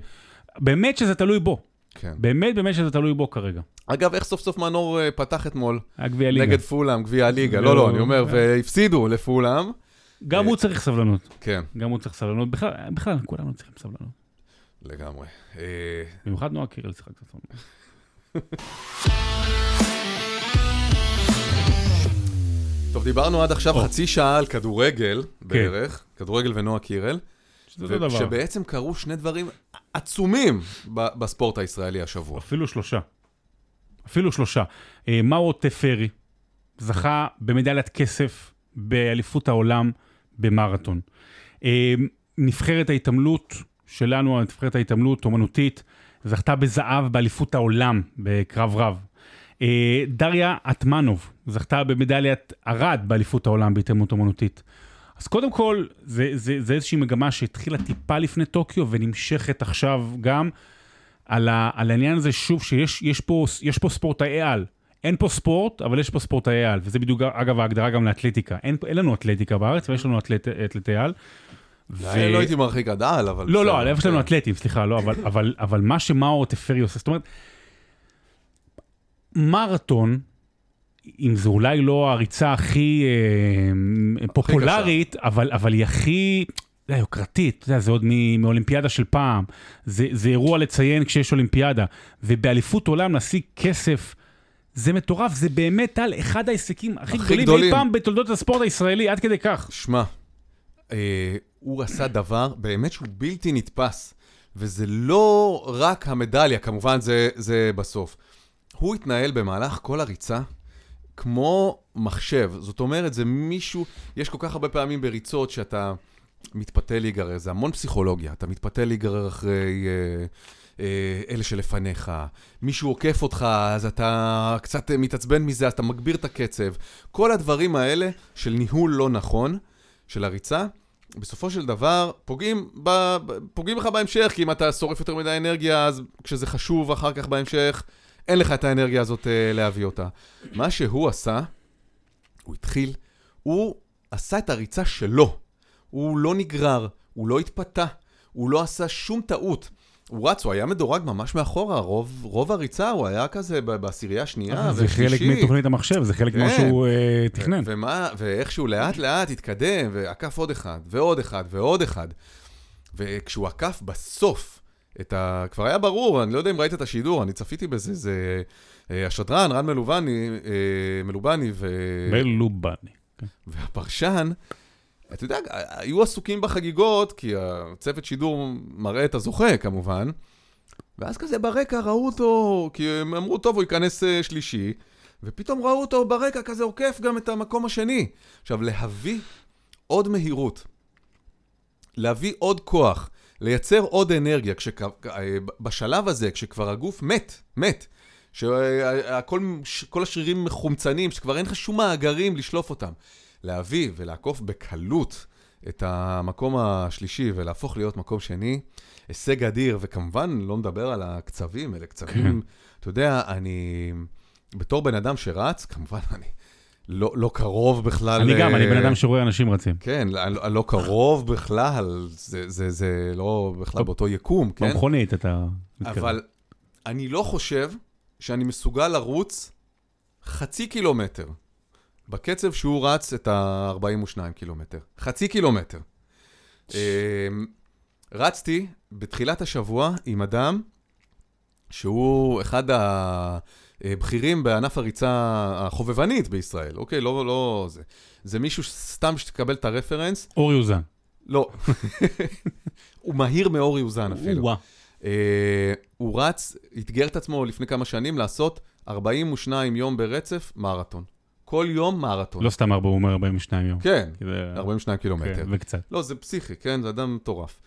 כן. באמת שזה תלוי בו. כן. באמת, באמת שזה תלוי בו כרגע. אגב, איך סוף סוף מנור אה, פתח אתמול? גביע הליגה. נגד פולאם, גביע הליגה. לא, לא, אני אומר, והפסידו לפולאם. גם הוא צריך סבלנות. כן. גם הוא צריך סבלנות. בכלל, כולנו צריכים סבלנות. לגמרי. במיוחד נועה קירל שיחק קצת סבלנות. טוב, דיברנו עד עכשיו חצי שעה על כדורגל כן. בערך, כדורגל ונועה קירל. שבעצם קרו שני דברים עצומים בספורט הישראלי השבוע. אפילו שלושה. אפילו שלושה. אה, מאור טפרי זכה במדליית כסף באליפות העולם במרתון. אה, נבחרת ההתעמלות שלנו, נבחרת ההתעמלות אומנותית, זכתה בזהב באליפות העולם בקרב רב. אה, דריה אטמנוב זכתה במדליית ארד באליפות העולם בהתאמנות אומנותית. אז קודם כל, זה, זה, זה איזושהי מגמה שהתחילה טיפה לפני טוקיו ונמשכת עכשיו גם על, ה, על העניין הזה, שוב, שיש יש פה, יש פה ספורטאי על. אין פה ספורט, אבל יש פה ספורטאי על, וזה בדיוק, אגב, ההגדרה גם לאתלטיקה. אין, אין לנו אתלטיקה בארץ, ויש לנו אתלט, אתלטי על. ו... לא הייתי מרחיק עד על, אבל... לא, לא, הלב שלנו אתלטים, סליחה, לא, אבל, אבל, אבל מה שמאו טפרי עושה, זאת אומרת, מרתון, אם זה אולי לא הריצה הכי אה, פופולרית, אבל, אבל היא הכי... זה יוקרתית, אתה יודע, זה עוד מאולימפיאדה של פעם, זה, זה אירוע לציין כשיש אולימפיאדה, ובאליפות עולם להשיג כסף, זה מטורף, זה באמת על אחד ההישגים הכי, הכי גדולים, גדולים אי פעם בתולדות הספורט הישראלי, עד כדי כך. שמע, אה, הוא עשה דבר באמת שהוא בלתי נתפס. וזה לא רק המדליה, כמובן זה, זה בסוף. הוא התנהל במהלך כל הריצה כמו מחשב. זאת אומרת, זה מישהו, יש כל כך הרבה פעמים בריצות שאתה מתפתה להיגרר, זה המון פסיכולוגיה. אתה מתפתה להיגרר אחרי... אה, אלה שלפניך. מישהו עוקף אותך, אז אתה קצת מתעצבן מזה, אז אתה מגביר את הקצב. כל הדברים האלה של ניהול לא נכון, של הריצה, בסופו של דבר פוגעים, ב, פוגעים לך בהמשך, כי אם אתה שורף יותר מדי אנרגיה, אז כשזה חשוב אחר כך בהמשך, אין לך את האנרגיה הזאת uh, להביא אותה. מה שהוא עשה, הוא התחיל, הוא עשה את הריצה שלו. הוא לא נגרר, הוא לא התפתה, הוא לא עשה שום טעות. הוא רץ, הוא היה מדורג ממש מאחורה, רוב, רוב הריצה הוא היה כזה בעשירייה השנייה ושלישית. זה חלק מתוכנית המחשב, זה חלק ממה כן. שהוא uh, תכנן. ומה, ואיכשהו לאט לאט התקדם, ועקף עוד אחד, ועוד אחד, ועוד אחד. וכשהוא עקף בסוף את ה... כבר היה ברור, אני לא יודע אם ראית את השידור, אני צפיתי בזה, זה uh, השדרן, רן מלובני, uh, מלובני ו... מלובני. והפרשן, אתה יודע, היו עסוקים בחגיגות, כי הצוות שידור מראה את הזוכה כמובן, ואז כזה ברקע ראו אותו, כי הם אמרו, טוב, הוא ייכנס אה, שלישי, ופתאום ראו אותו ברקע כזה עוקף גם את המקום השני. עכשיו, להביא עוד מהירות, להביא עוד כוח, לייצר עוד אנרגיה, כשכ... אה, בשלב הזה, כשכבר הגוף מת, מת, שכל השרירים מחומצנים, שכבר אין לך שום מאגרים לשלוף אותם. להביא ולעקוף בקלות את המקום השלישי ולהפוך להיות מקום שני, הישג אדיר, וכמובן, לא מדבר על הקצבים, אלה קצבים, כן. אתה יודע, אני, בתור בן אדם שרץ, כמובן, אני לא, לא קרוב בכלל... אני גם, אני בן אדם שרואה אנשים רצים. כן, לא, לא קרוב בכלל, זה, זה, זה לא בכלל באותו יקום, כן? במכונית אתה מתקרב. אבל אני לא חושב שאני מסוגל לרוץ חצי קילומטר בקצב שהוא רץ את ה-42 קילומטר. חצי קילומטר. אמ, רצתי בתחילת השבוע עם אדם שהוא אחד הבכירים בענף הריצה החובבנית בישראל, אוקיי? לא, לא זה. זה מישהו סתם שתקבל את הרפרנס. אורי אוזן. לא. הוא מהיר מאורי אוזן אפילו. אה, הוא רץ, אתגר את עצמו לפני כמה שנים לעשות 42 יום ברצף מרתון. כל יום מרתון. לא סתם הוא אומר 42 יום. כן, זה... 42 קילומטר. כן, וקצת. לא, זה פסיכי, כן? זה אדם מטורף.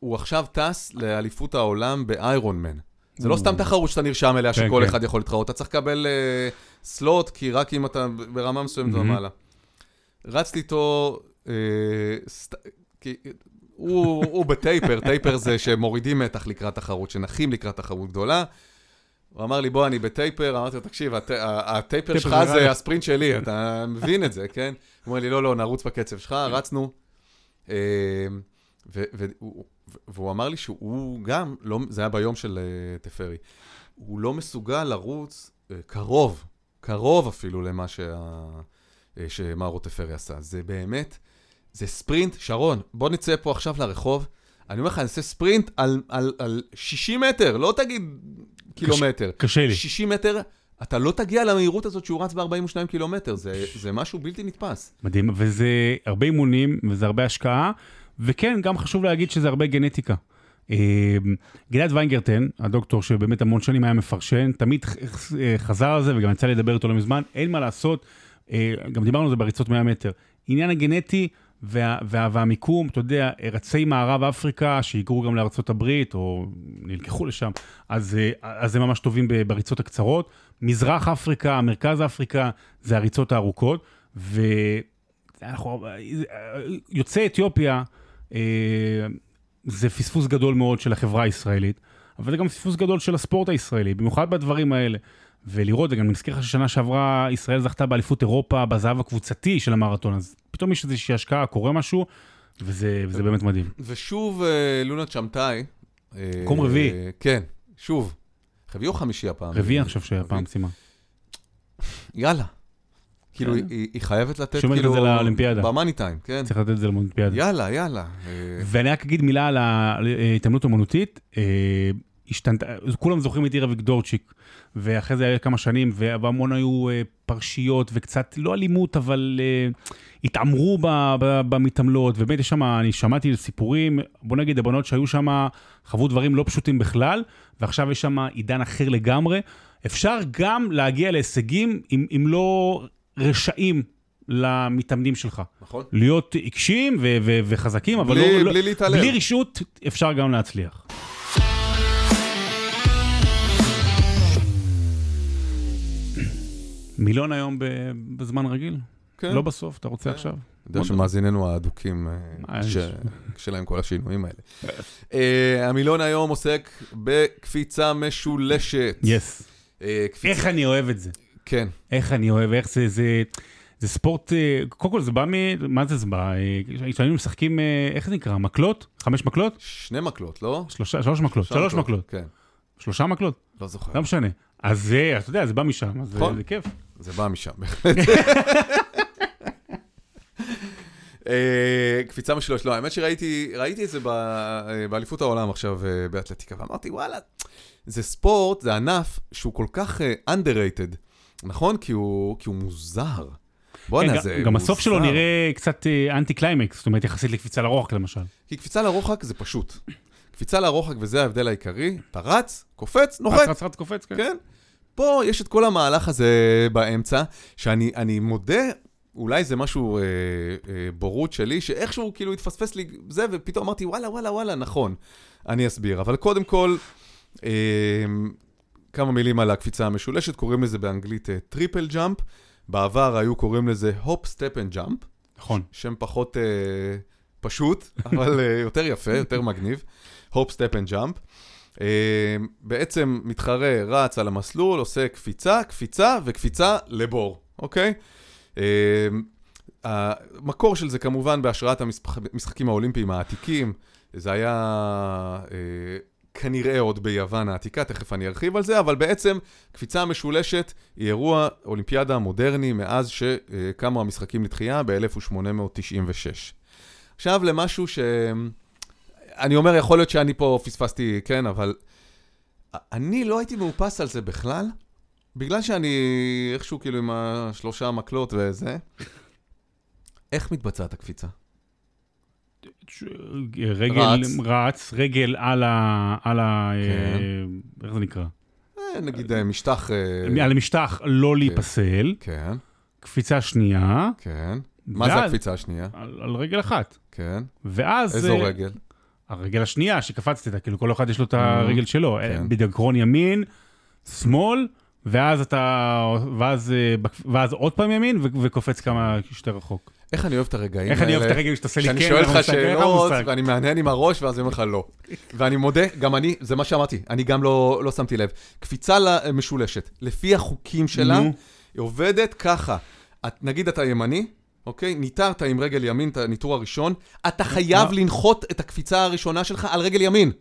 הוא עכשיו טס לאליפות העולם באיירון מן. זה לא סתם תחרות שאתה נרשם אליה, כן, שכל כן. אחד יכול להתחרות. אתה צריך לקבל סלוט, כי רק אם אתה ברמה מסוימת ומעלה. רצתי איתו. הוא, הוא בטייפר, טייפר זה שמורידים מתח לקראת תחרות, שנחים לקראת תחרות גדולה. הוא אמר לי, בוא, אני בטייפר, אמרתי לו, תקשיב, הטייפר שלך זה הספרינט שלי, אתה מבין את זה, כן? הוא אומר לי, לא, לא, נרוץ בקצב שלך, רצנו. אמ, והוא אמר לי שהוא גם, לא, זה היה ביום של אה, תפרי, הוא לא מסוגל לרוץ אה, קרוב, קרוב אפילו למה אה, שמארו תפרי עשה. זה באמת, זה ספרינט, שרון, בוא נצא פה עכשיו לרחוב. אני אומר לך, אני אעשה ספרינט על, על, על 60 מטר, לא תגיד קילומטר. קשה לי. 60 מטר, אתה לא תגיע למהירות הזאת שהוא רץ ב-42 קילומטר, זה, זה משהו בלתי נתפס. מדהים, וזה הרבה אימונים, וזה הרבה השקעה, וכן, גם חשוב להגיד שזה הרבה גנטיקה. אה, גלעד ויינגרטן, הדוקטור שבאמת המון שנים היה מפרשן, תמיד חזר על זה וגם יצא לדבר איתו לא מזמן, אין מה לעשות, אה, גם דיברנו על זה בריצות 100 מטר. עניין הגנטי וה, וה, והמיקום, אתה יודע, רצי מערב אפריקה שהיגרו גם לארצות הברית, או נלקחו לשם, אז, אז הם ממש טובים בריצות הקצרות. מזרח אפריקה, מרכז אפריקה, זה הריצות הארוכות. ויוצאי אתיופיה, אה, זה פספוס גדול מאוד של החברה הישראלית, אבל זה גם פספוס גדול של הספורט הישראלי, במיוחד בדברים האלה. ולראות, וגם נזכיר לך ששנה שעברה ישראל זכתה באליפות אירופה בזהב הקבוצתי של המרתון, אז פתאום יש איזושהי השקעה, קורה משהו, וזה, וזה באמת מדהים. ושוב, אה, לונה צ'מטאי. מקום רביעי. כן, שוב. רביעי או חמישי הפעם? רביעי, אני חושב שהפעם סיימה. יאללה. כאילו, כן. היא חייבת לתת, כאילו... שומעת את זה לאולימפיאדה. במאני טיים, כן. צריך לתת את זה לאולימפיאדה. יאללה, יאללה. אה. ואני רק אגיד מילה על ההתעמלות אומנותית. השתנתה, כולם זוכרים את עיר אביגדורצ'יק, ואחרי זה היה כמה שנים, והמון היו uh, פרשיות וקצת, לא אלימות, אבל uh, התעמרו ב, ב, במתעמלות, ובאמת יש שם, אני שמעתי סיפורים, בוא נגיד, הבנות שהיו שם חוו דברים לא פשוטים בכלל, ועכשיו יש שם עידן אחר לגמרי. אפשר גם להגיע להישגים אם, אם לא רשעים למתאמנים שלך. נכון. להיות עיקשים וחזקים, אבל בלי, לא... בלי להתעלם. בלי רשות אפשר גם להצליח. מילון היום בזמן רגיל? כן. לא בסוף, אתה רוצה כן. עכשיו? אני יודע שמאזיננו האדוקים, אה? ש- קשה להם כל השינויים האלה. אה, המילון היום עוסק בקפיצה משולשת. יס. אה, איך אני אוהב את זה. כן. איך אני אוהב, איך זה, זה, זה ספורט, אה, קודם כל זה בא מ... מה זה זה בא? אה, כשהיינו משחקים, אה, איך זה נקרא? מקלות? חמש מקלות? שני מקלות, לא? שלושה, שלוש מקלות, שלוש מקלות. כן, שלושה מקלות? לא זוכר. לא משנה. אז זה, אתה יודע, זה בא משם, אז זה- נכון. זה כיף. זה בא משם, בהחלט. אה, קפיצה משולש, לא, האמת שראיתי ראיתי את זה אה, באליפות העולם עכשיו אה, באתלטיקה, ואמרתי, וואלה, זה ספורט, זה ענף שהוא כל כך underrated, נכון? כי הוא מוזר. בואנה, כן, זה גם- גם הסוף שלו מוזר. נראה קצת אנטי קליימקס, זאת אומרת יחסית לקפיצה לרוחק למשל. כי קפיצה לרוחק זה פשוט. קפיצה לרוחק, וזה ההבדל העיקרי, אתה רץ, קופץ, נוחת. רץ רץ קופץ, כן. פה יש את כל המהלך הזה באמצע, שאני אני מודה, אולי זה משהו אה, אה, בורות שלי, שאיכשהו כאילו התפספס לי זה, ופתאום אמרתי, וואלה, וואלה, וואלה, נכון. אני אסביר. אבל קודם כל, אה, כמה מילים על הקפיצה המשולשת, קוראים לזה באנגלית triple jump. בעבר היו קוראים לזה hop, step and jump. נכון. שם פחות אה, פשוט, אבל אה, יותר יפה, יותר מגניב. hop, step and jump. בעצם מתחרה רץ על המסלול, עושה קפיצה, קפיצה וקפיצה לבור, אוקיי? אה, המקור של זה כמובן בהשראת המשחקים האולימפיים העתיקים. זה היה אה, כנראה עוד ביוון העתיקה, תכף אני ארחיב על זה, אבל בעצם קפיצה משולשת היא אירוע אולימפיאדה מודרני מאז שקמו המשחקים לתחייה ב-1896. עכשיו למשהו ש... אני אומר, יכול להיות שאני פה פספסתי, כן, אבל אני לא הייתי מאופס על זה בכלל, בגלל שאני איכשהו כאילו עם השלושה מקלות וזה. איך מתבצעת הקפיצה? רגל רץ. רץ, רגל על ה... על ה... כן. אה, איך זה נקרא? אה, נגיד אה, משטח... על המשטח לא להיפסל, כן, קפיצה שנייה, כן. מה זה הקפיצה השנייה? על על רגל אחת. כן. ואז... איזו רגל? הרגל השנייה שקפצת איתה, כאילו כל אחד יש לו את הרגל שלו, כן. אה, בדיאגרון ימין, שמאל, ואז אתה, ואז, אה, ואז עוד פעם ימין וקופץ כמה שיותר רחוק. איך אני אוהב את הרגעים האלה. איך אני אוהב את הרגל שאתה עושה לי כן, שאני שואל לך שאלות. ואני מהנהן עם הראש, ואז אני אומר לך לא. ואני מודה, גם אני, זה מה שאמרתי, אני גם לא לא שמתי לב. קפיצה משולשת, לפי החוקים שלה. היא עובדת ככה. את- נגיד אתה ימני, אוקיי? ניטרת עם רגל ימין את הניטור הראשון, אתה חייב מה? לנחות את הקפיצה הראשונה שלך על רגל ימין.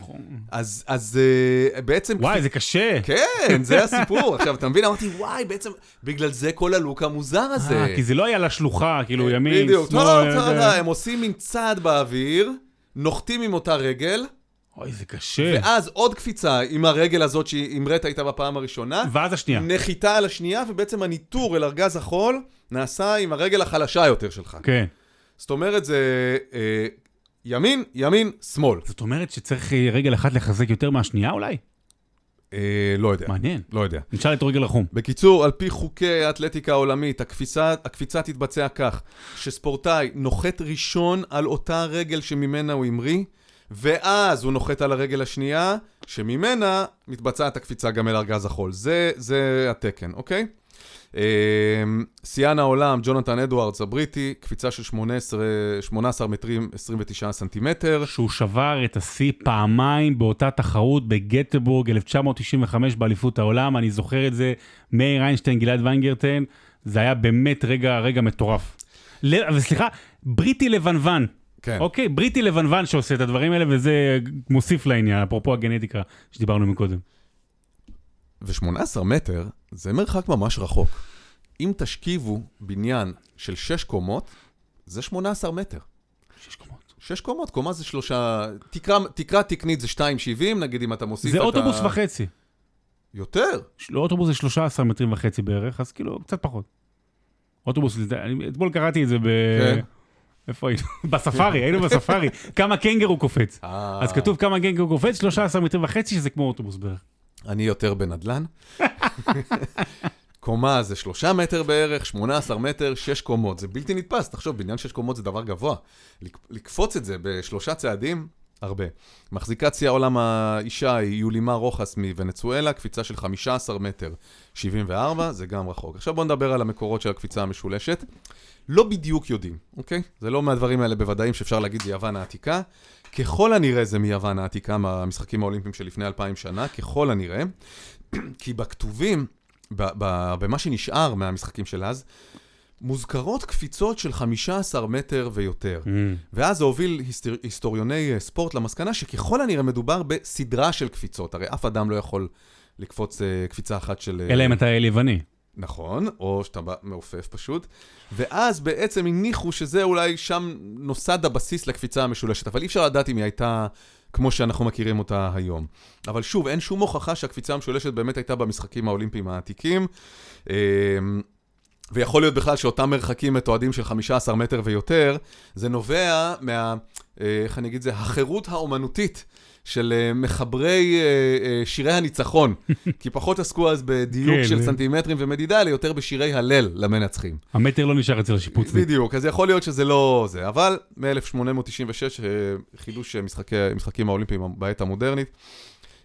נכון. אז אז, אה, בעצם... וואי, זה קשה. כן, זה הסיפור. עכשיו, אתה מבין? אמרתי, וואי, בעצם, בגלל זה כל הלוק המוזר הזה. אה, כי זה לא היה לשלוחה, כאילו ימין, בדיוק. שמאל. טוב, אה, טוב, זה- הם עושים מין צעד באוויר, נוחתים עם אותה רגל, אוי, זה קשה. ואז עוד קפיצה עם הרגל הזאת שהמראת איתה בפעם הראשונה, ואז השנייה. נחיתה על השנייה, ובעצם הניטור אל ארגז החול נעשה עם הרגל החלשה יותר שלך. כן. זאת אומרת, זה אה, ימין, ימין, שמאל. זאת אומרת שצריך אה, רגל אחת לחזק יותר מהשנייה אולי? אה, לא יודע. מעניין. לא יודע. נשאל את רגל החום. בקיצור, על פי חוקי האתלטיקה העולמית, הקפיצה, הקפיצה תתבצע כך, שספורטאי נוחת ראשון על אותה רגל שממנה הוא המריא, ואז הוא נוחת על הרגל השנייה, שממנה מתבצעת הקפיצה גם אל ארגז החול. זה, זה התקן, אוקיי? אה, שיאן העולם, ג'ונתן אדוארדס הבריטי, קפיצה של 18, 18 מטרים 29 סנטימטר. שהוא שבר את השיא פעמיים באותה תחרות בגטבורג 1995 באליפות העולם, אני זוכר את זה, מאיר איינשטיין, גלעד ויינגרטן, זה היה באמת רגע, רגע מטורף. וסליחה, בריטי לבנוון, כן. אוקיי? בריטי לבנוון שעושה את הדברים האלה, וזה מוסיף לעניין, אפרופו הגנטיקה שדיברנו מקודם. ו-18 מטר זה מרחק ממש רחוק. אם תשכיבו בניין של 6 קומות, זה 18 מטר. שש קומות. 6 קומות, קומה זה שלושה... תקרה, תקרה תקנית זה 2.70, נגיד אם אתה מוסיף זה את ה... אוטובוס וחצי. יותר. של- אוטובוס זה 13 מטרים וחצי בערך, אז כאילו, קצת פחות. אוטובוס, אתמול קראתי את זה ב... כן. איפה היינו? בספארי, היינו בספארי. כמה קנגרו קופץ. אה, אז כתוב כמה קנגרו קופץ, 13 מטרים וחצי, שזה כמו אוטובוס בערך. אני יותר בנדלן. קומה זה 3 מטר בערך, 18 מטר, 6 קומות. זה בלתי נתפס, תחשוב, בניין 6 קומות זה דבר גבוה. לק- לקפוץ את זה בשלושה צעדים, הרבה. מחזיקת שיא העולם האישה היא יולימה רוחס מוונצואלה, קפיצה של 15 מטר 74, זה גם רחוק. עכשיו בואו נדבר על המקורות של הקפיצה המשולשת. לא בדיוק יודעים, אוקיי? זה לא מהדברים האלה בוודאים שאפשר להגיד זה יוון העתיקה. ככל הנראה זה מיוון העתיקה, מהמשחקים האולימפיים של לפני אלפיים שנה, ככל הנראה. כי בכתובים, במה שנשאר מהמשחקים של אז, מוזכרות קפיצות של 15 מטר ויותר. Mm. ואז זה הוביל היסטור... היסטוריוני אה, ספורט למסקנה שככל הנראה מדובר בסדרה של קפיצות. הרי אף אדם לא יכול לקפוץ uh, קפיצה אחת של... אה, אלא אם אתה אל יווני. נכון, או שאתה מעופף פשוט. ואז בעצם הניחו שזה אולי שם נוסד הבסיס לקפיצה המשולשת, אבל אי אפשר לדעת אם היא הייתה כמו שאנחנו מכירים אותה היום. אבל שוב, אין שום הוכחה שהקפיצה המשולשת באמת הייתה במשחקים האולימפיים העתיקים. אמ, ויכול להיות בכלל שאותם מרחקים מתועדים של 15 מטר ויותר, זה נובע מה, אה, איך אני אגיד את זה, החירות האומנותית של אה, מחברי אה, שירי הניצחון. כי פחות עסקו אז בדיוק כן, של סנטימטרים ומדידה, אלא יותר בשירי הלל למנצחים. המטר לא נשאר אצל השיפוצניק. בדיוק, אז יכול להיות שזה לא זה. אבל מ-1896, חידוש משחקי, משחקים האולימפיים בעת המודרנית,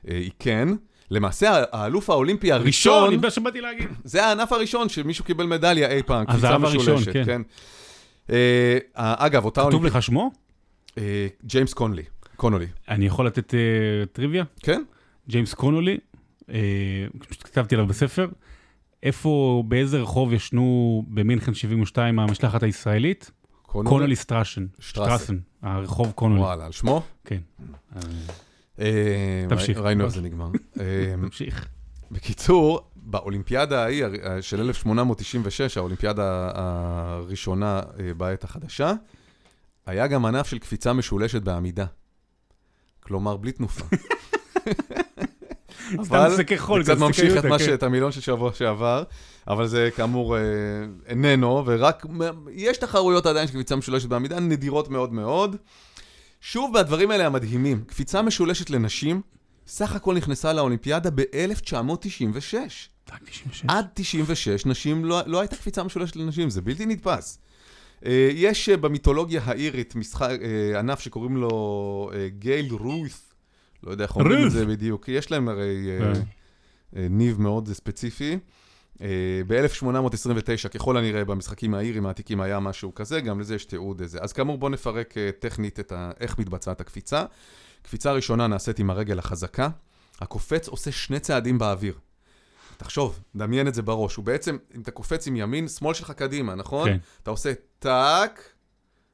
היא כן. למעשה, האלוף האולימפי הראשון... ראשון, זה מה להגיד. זה הענף הראשון שמישהו קיבל מדליה אי פעם, קפיצה משולשת. כן. כן. אה, אגב, אותה אולימפי... כתוב לך שמו? אה, ג'יימס קונלי, קונולי. אני יכול לתת אה, טריוויה? כן. ג'יימס קונולי, פשוט כתבתי עליו בספר. איפה, באיזה רחוב ישנו במינכן 72 המשלחת הישראלית? קונולי שטראסה. שטראסה. הרחוב קונולי. וואלה, על שמו? כן. אה, תמשיך. ראינו איך זה נגמר. אה, תמשיך. בקיצור, באולימפיאדה ההיא של 1896, האולימפיאדה הראשונה אה, בעת החדשה, היה גם ענף של קפיצה משולשת בעמידה. כלומר, בלי תנופה. אבל זה קצת ממשיך את, כן. את המילון של שבוע שעבר, אבל זה כאמור איננו, ורק, יש תחרויות עדיין של קפיצה משולשת בעמידה, נדירות מאוד מאוד. שוב, והדברים האלה המדהימים, קפיצה משולשת לנשים, סך הכל נכנסה לאולימפיאדה ב-1996. עד 96 נשים לא, לא הייתה קפיצה משולשת לנשים, זה בלתי נתפס. Uh, יש uh, במיתולוגיה האירית משחק, uh, ענף שקוראים לו גייל רוס, לא יודע איך אומרים את זה בדיוק, יש להם הרי ניב מאוד ספציפי. אה, ב-1829, ככל הנראה, במשחקים האירים העתיקים היה משהו כזה, גם לזה יש תיעוד איזה. אז כאמור, בואו נפרק אה, טכנית את ה... איך מתבצעת הקפיצה. קפיצה ראשונה נעשית עם הרגל החזקה, הקופץ עושה שני צעדים באוויר. תחשוב, דמיין את זה בראש. הוא בעצם, אם אתה קופץ עם ימין, שמאל שלך קדימה, נכון? כן. אתה עושה טאק,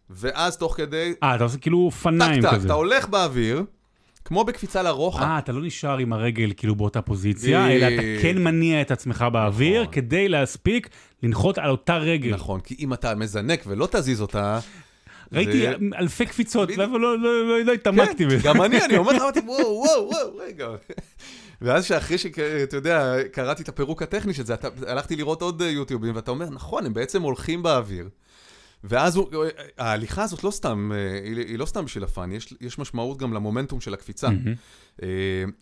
ואז תוך כדי... אה, אתה עושה כאילו אופניים כזה. טאק, טאק, אתה הולך באוויר, כמו בקפיצה לרוחב. אה, אתה לא נשאר עם הרגל כאילו באותה פוזיציה, אלא אתה כן מניע את עצמך באוויר נכון. כדי להספיק לנחות על אותה רגל. נכון, כי אם אתה מזנק ולא תזיז אותה... ראיתי אלפי קפיצות, אבל לא, לא, לא התעמקתי כן, בזה. גם אני, אני אומר לך, אמרתי, וואו, וואו, וואו, רגע. ואז שאחרי שאתה יודע, קראתי את הפירוק הטכני של זה, הלכתי לראות עוד יוטיובים, ואתה אומר, נכון, הם בעצם הולכים באוויר. ואז הוא, ההליכה הזאת לא סתם, אה, היא, היא לא סתם בשביל הפאן, יש, יש משמעות גם למומנטום של הקפיצה. Mm-hmm.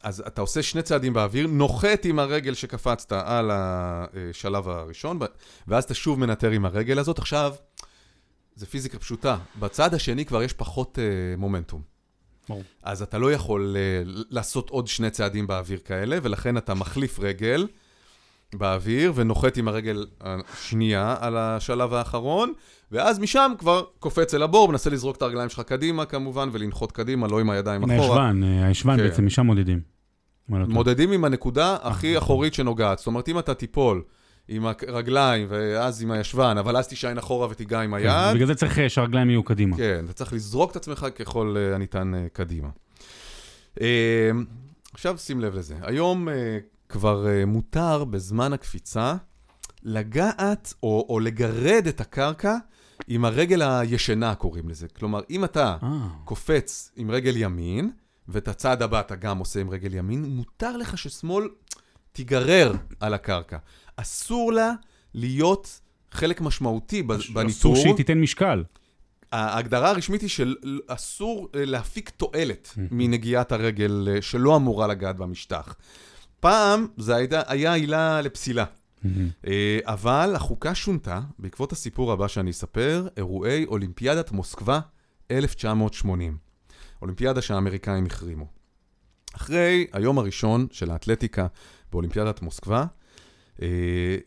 אז אתה עושה שני צעדים באוויר, נוחת עם הרגל שקפצת על השלב הראשון, ואז אתה שוב מנטר עם הרגל הזאת. עכשיו, זה פיזיקה פשוטה, בצד השני כבר יש פחות מומנטום. Oh. אז אתה לא יכול uh, לעשות עוד שני צעדים באוויר כאלה, ולכן אתה מחליף רגל. באוויר ונוחת עם הרגל השנייה על השלב האחרון, ואז משם כבר קופץ אל הבור, מנסה לזרוק את הרגליים שלך קדימה כמובן, ולנחות קדימה, לא עם הידיים אחורה. מהישבן, אה, הישבן כן. בעצם, משם מודדים. מודדים עם הנקודה הכי. אחורית שנוגעת. זאת אומרת, אם אתה תיפול עם הרגליים ואז עם הישבן, אבל אז תישען אחורה ותיגע עם כן, היד. בגלל זה צריך אה, שהרגליים יהיו קדימה. כן, אתה צריך לזרוק את עצמך ככל אה, הניתן קדימה. עכשיו שים לב לזה. היום כבר מותר בזמן הקפיצה לגעת או, או לגרד את הקרקע עם הרגל הישנה, קוראים לזה. כלומר, אם אתה. קופץ עם רגל ימין, ואת הצעד הבא אתה גם עושה עם רגל ימין, מותר לך ששמאל תיגרר על הקרקע. אסור לה להיות חלק משמעותי בניטור. אסור שהיא תיתן משקל. ההגדרה הרשמית היא שאסור אה, להפיק תועלת מנגיעת הרגל אה, שלא אמורה לגעת במשטח. פעם זה הייתה, היה עילה לפסילה. אה, אבל החוקה שונתה בעקבות הסיפור הבא שאני אספר, אירועי אולימפיאדת מוסקבה 1980. אולימפיאדה שהאמריקאים החרימו. אחרי היום הראשון של האתלטיקה באולימפיאדת מוסקבה, אה,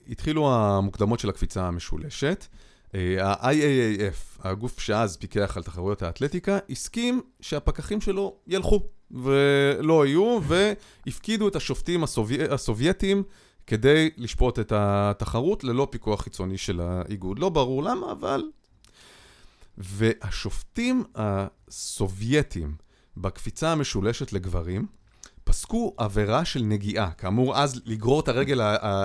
התחילו המוקדמות של הקפיצה המשולשת. אה, ה-IAAF, הגוף שאז פיקח על תחרויות האתלטיקה, הסכים שהפקחים שלו ילכו ולא יהיו, והפקידו את השופטים הסובייט, הסובייטים כדי לשפוט את התחרות ללא פיקוח חיצוני של האיגוד. לא ברור למה, אבל... והשופטים הסובייטים בקפיצה המשולשת לגברים, פסקו עבירה של נגיעה. כאמור, אז לגרור את הרגל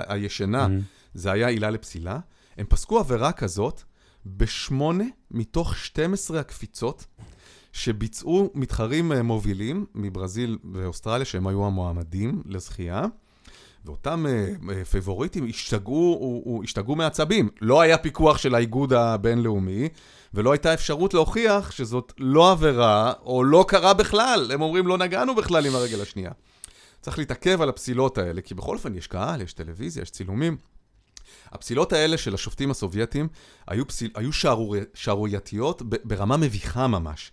הישנה. זה היה עילה לפסילה. הם פסקו עבירה כזאת בשמונה מתוך 12 הקפיצות שביצעו מתחרים אה, מובילים מברזיל ואוסטרליה, שהם היו המועמדים לזכייה. ואותם uh, פייבוריטים השתגעו, השתגעו מעצבים. לא היה פיקוח של האיגוד הבינלאומי, ולא הייתה אפשרות להוכיח שזאת לא עבירה, או לא קרה בכלל. הם אומרים, לא נגענו בכלל עם הרגל השנייה. צריך להתעכב על הפסילות האלה, כי בכל אופן יש קהל, יש טלוויזיה, יש צילומים. הפסילות האלה של השופטים הסובייטים היו, פסיל, היו שערור, שערורייתיות ברמה מביכה ממש.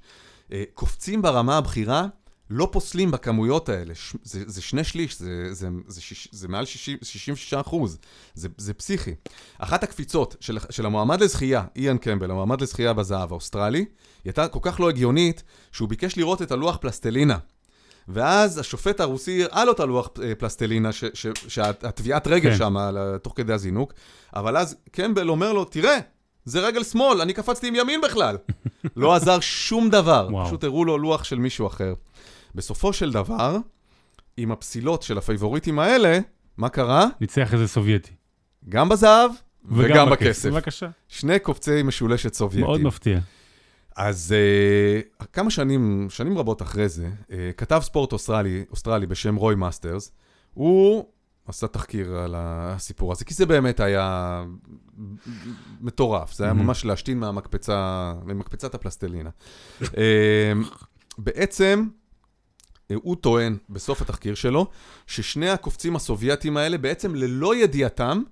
אה, קופצים ברמה הבכירה, לא פוסלים בכמויות האלה. זה, זה שני שליש, זה, זה, זה, שיש, זה מעל 60, 66 אחוז. זה, זה פסיכי. אחת הקפיצות של, של המועמד לזכייה, איאן קמבל, המועמד לזכייה בזהב האוסטרלי, היא הייתה כל כך לא הגיונית, שהוא ביקש לראות את הלוח פלסטלינה. ואז השופט הרוסי הראה לו את הלוח אה, פלסטלינה, שהטביעת רגל כן. שם, תוך כדי הזינוק, אבל אז קמבל אומר לו, תראה, זה רגל שמאל, אני קפצתי עם ימין בכלל. לא עזר שום דבר, וואו. פשוט הראו לו לוח של מישהו אחר. בסופו של דבר, עם הפסילות של הפייבוריטים האלה, מה קרה? ניצח איזה סובייטי. גם בזהב וגם, וגם בכסף. בבקשה. שני קופצי משולשת סובייטים. מאוד מפתיע. אז אה, כמה שנים, שנים רבות אחרי זה, אה, כתב ספורט אוסטרלי, אוסטרלי בשם רוי מאסטרס, הוא עשה תחקיר על הסיפור הזה, כי זה באמת היה מטורף, זה היה ממש להשתין מהמקפצה, ממקפצת הפלסטלינה. uh, בעצם, הוא טוען בסוף התחקיר שלו, ששני הקופצים הסובייטים האלה, בעצם ללא ידיעתם,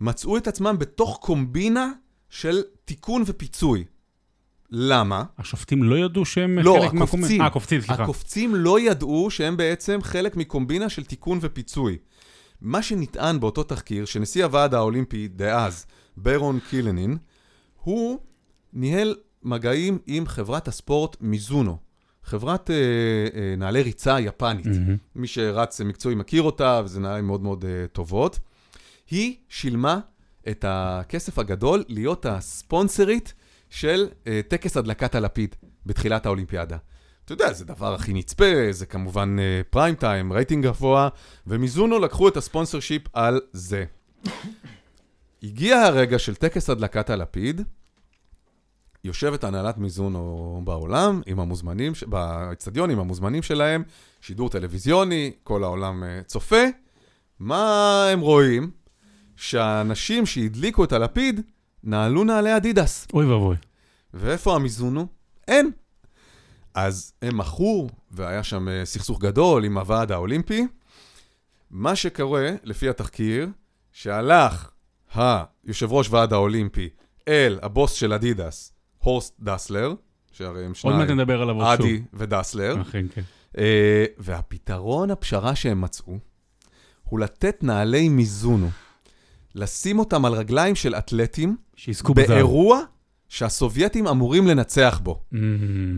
מצאו את עצמם בתוך קומבינה של תיקון ופיצוי. למה? השופטים לא ידעו שהם לא, חלק מהקומבינה? לא, הקופצים. אה, סליחה. הקופצים לא ידעו שהם בעצם חלק מקומבינה של תיקון ופיצוי. מה שנטען באותו תחקיר, שנשיא הוועד האולימפי דאז, ברון קילנין, הוא ניהל מגעים עם חברת הספורט מיזונו, חברת אה, אה, נעלי ריצה יפנית. Mm-hmm. מי שרץ מקצועי מכיר אותה, וזה נעליים מאוד מאוד אה, טובות. היא שילמה את הכסף הגדול להיות הספונסרית של אה, טקס הדלקת הלפיד בתחילת האולימפיאדה. אתה יודע, זה דבר הכי נצפה, זה כמובן פריים אה, טיים, רייטינג גבוה, ומיזונו לקחו את הספונסר שיפ על זה. הגיע הרגע של טקס הדלקת הלפיד, יושבת הנהלת מיזונו בעולם, עם המוזמנים, באצטדיון עם המוזמנים שלהם, שידור טלוויזיוני, כל העולם uh, צופה. מה הם רואים? שהאנשים שהדליקו את הלפיד נעלו נעלי אדידס. אוי ואבוי. ואיפה המיזונו? אין. אז הם מכרו, והיה שם אה, סכסוך גדול עם הוועד האולימפי. מה שקורה, לפי התחקיר, שהלך היושב ראש ועד האולימפי אל הבוס של אדידס, הורסט דסלר, שהרי הם שניים, עוד מעט נדבר עליו עוד שוב. אדי ודסלר. אכן, כן. Uh, והפתרון, הפשרה שהם מצאו, הוא לתת נעלי מיזונו. לשים אותם על רגליים של אתלטים, שיזכו בזר. באירוע שהסובייטים אמורים לנצח בו. Mm-hmm.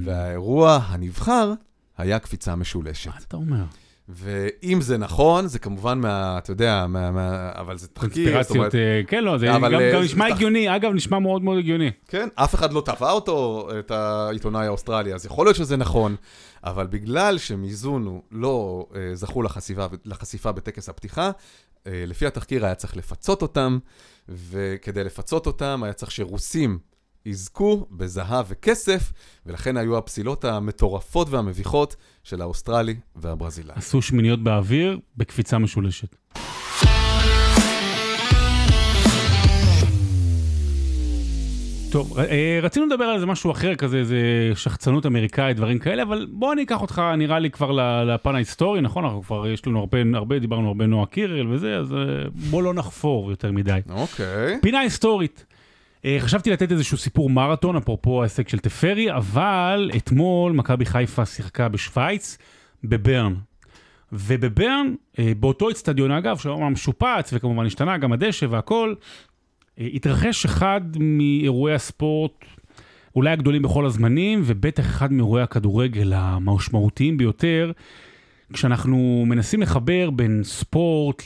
והאירוע הנבחר היה קפיצה משולשת. מה אתה אומר? ואם זה נכון, זה כמובן מה, אתה יודע, מה, מה, אבל זה תחקיר. קונספירציות, אה, כן, לא, זה גם, גם אה, נשמע תח... הגיוני, אגב, נשמע מאוד מאוד הגיוני. כן, אף אחד לא תבע אותו, את העיתונאי האוסטרלי, אז יכול להיות שזה נכון, אבל בגלל שמיזונו לא אה, זכו לחשיפה, לחשיפה בטקס הפתיחה, אה, לפי התחקיר היה צריך לפצות אותם, וכדי לפצות אותם היה צריך שרוסים יזכו בזהב וכסף, ולכן היו הפסילות המטורפות והמביכות של האוסטרלי והברזילאי. עשו שמיניות באוויר בקפיצה משולשת. טוב, אה, רצינו לדבר על איזה משהו אחר כזה, איזה שחצנות אמריקאית, דברים כאלה, אבל בוא אני אקח אותך, נראה לי כבר לפן ההיסטורי, נכון? אנחנו כבר, יש לנו הרבה, הרבה דיברנו הרבה נועה קירל וזה, אז אה, בוא לא נחפור יותר מדי. אוקיי. פינה היסטורית. אה, חשבתי לתת איזשהו סיפור מרתון, אפרופו ההישג של תפרי, אבל אתמול מכבי חיפה שיחקה בשוויץ, בברן. ובברן, אה, באותו אצטדיון אגב, שהוא משופץ וכמובן השתנה, גם הדשא והכל, אה, התרחש אחד מאירועי הספורט אולי הגדולים בכל הזמנים, ובטח אחד מאירועי הכדורגל המשמעותיים ביותר, כשאנחנו מנסים לחבר בין ספורט.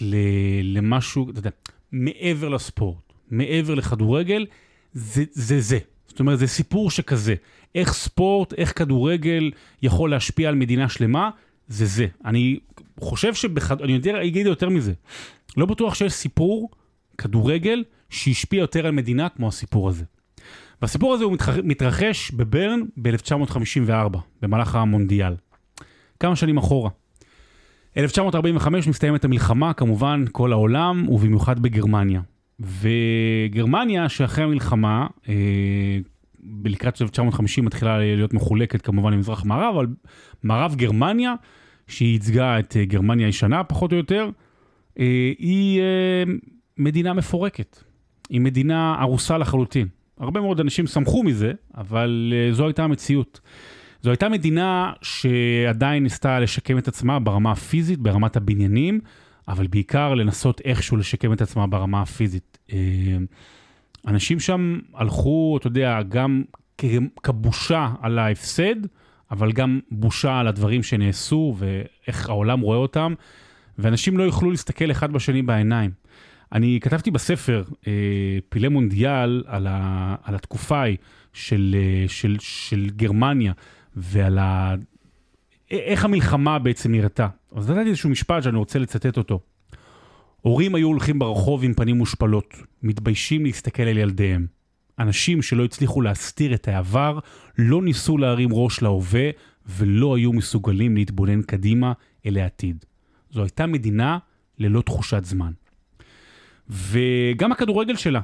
למשהו, אתה יודע, מעבר לספורט, מעבר לכדורגל, זה זה. זה. זאת אומרת, זה סיפור שכזה. איך ספורט, איך כדורגל יכול להשפיע על מדינה שלמה, זה זה. אני חושב שבחד... אני יודע, אגיד יותר מזה. לא בטוח שיש סיפור כדורגל שהשפיע יותר על מדינה כמו הסיפור הזה. והסיפור הזה הוא מתרחש, בברן ב-1954, במהלך המונדיאל. כמה שנים אחורה. 1945 מסתיימת המלחמה, כמובן, כל העולם, ובמיוחד בגרמניה. וגרמניה, שאחרי המלחמה, אה, לקראת 1950 מתחילה להיות מחולקת כמובן למזרח-מערב, אבל מערב גרמניה, שהיא ייצגה את אה, גרמניה הישנה פחות או יותר, אה, היא אה, מדינה מפורקת. היא מדינה הרוסה לחלוטין. הרבה מאוד אנשים שמחו מזה, אבל זו הייתה המציאות. זו הייתה מדינה שעדיין ניסתה לשקם את עצמה ברמה הפיזית, ברמת הבניינים, אבל בעיקר לנסות איכשהו לשקם את עצמה ברמה הפיזית. Uh, אנשים שם הלכו, אתה יודע, גם כבושה על ההפסד, אבל גם בושה על הדברים שנעשו ואיך העולם רואה אותם, ואנשים לא יוכלו להסתכל אחד בשני בעיניים. אני כתבתי בספר אה, פילי מונדיאל על, ה, על התקופה ההיא של, אה, של, של גרמניה ועל ה, איך המלחמה בעצם נראתה. אז נתתי איזשהו משפט שאני רוצה לצטט אותו. הורים היו הולכים ברחוב עם פנים מושפלות, מתביישים להסתכל על ילדיהם. אנשים שלא הצליחו להסתיר את העבר, לא ניסו להרים ראש להווה, ולא היו מסוגלים להתבונן קדימה אל העתיד. זו הייתה מדינה ללא תחושת זמן. וגם הכדורגל שלה.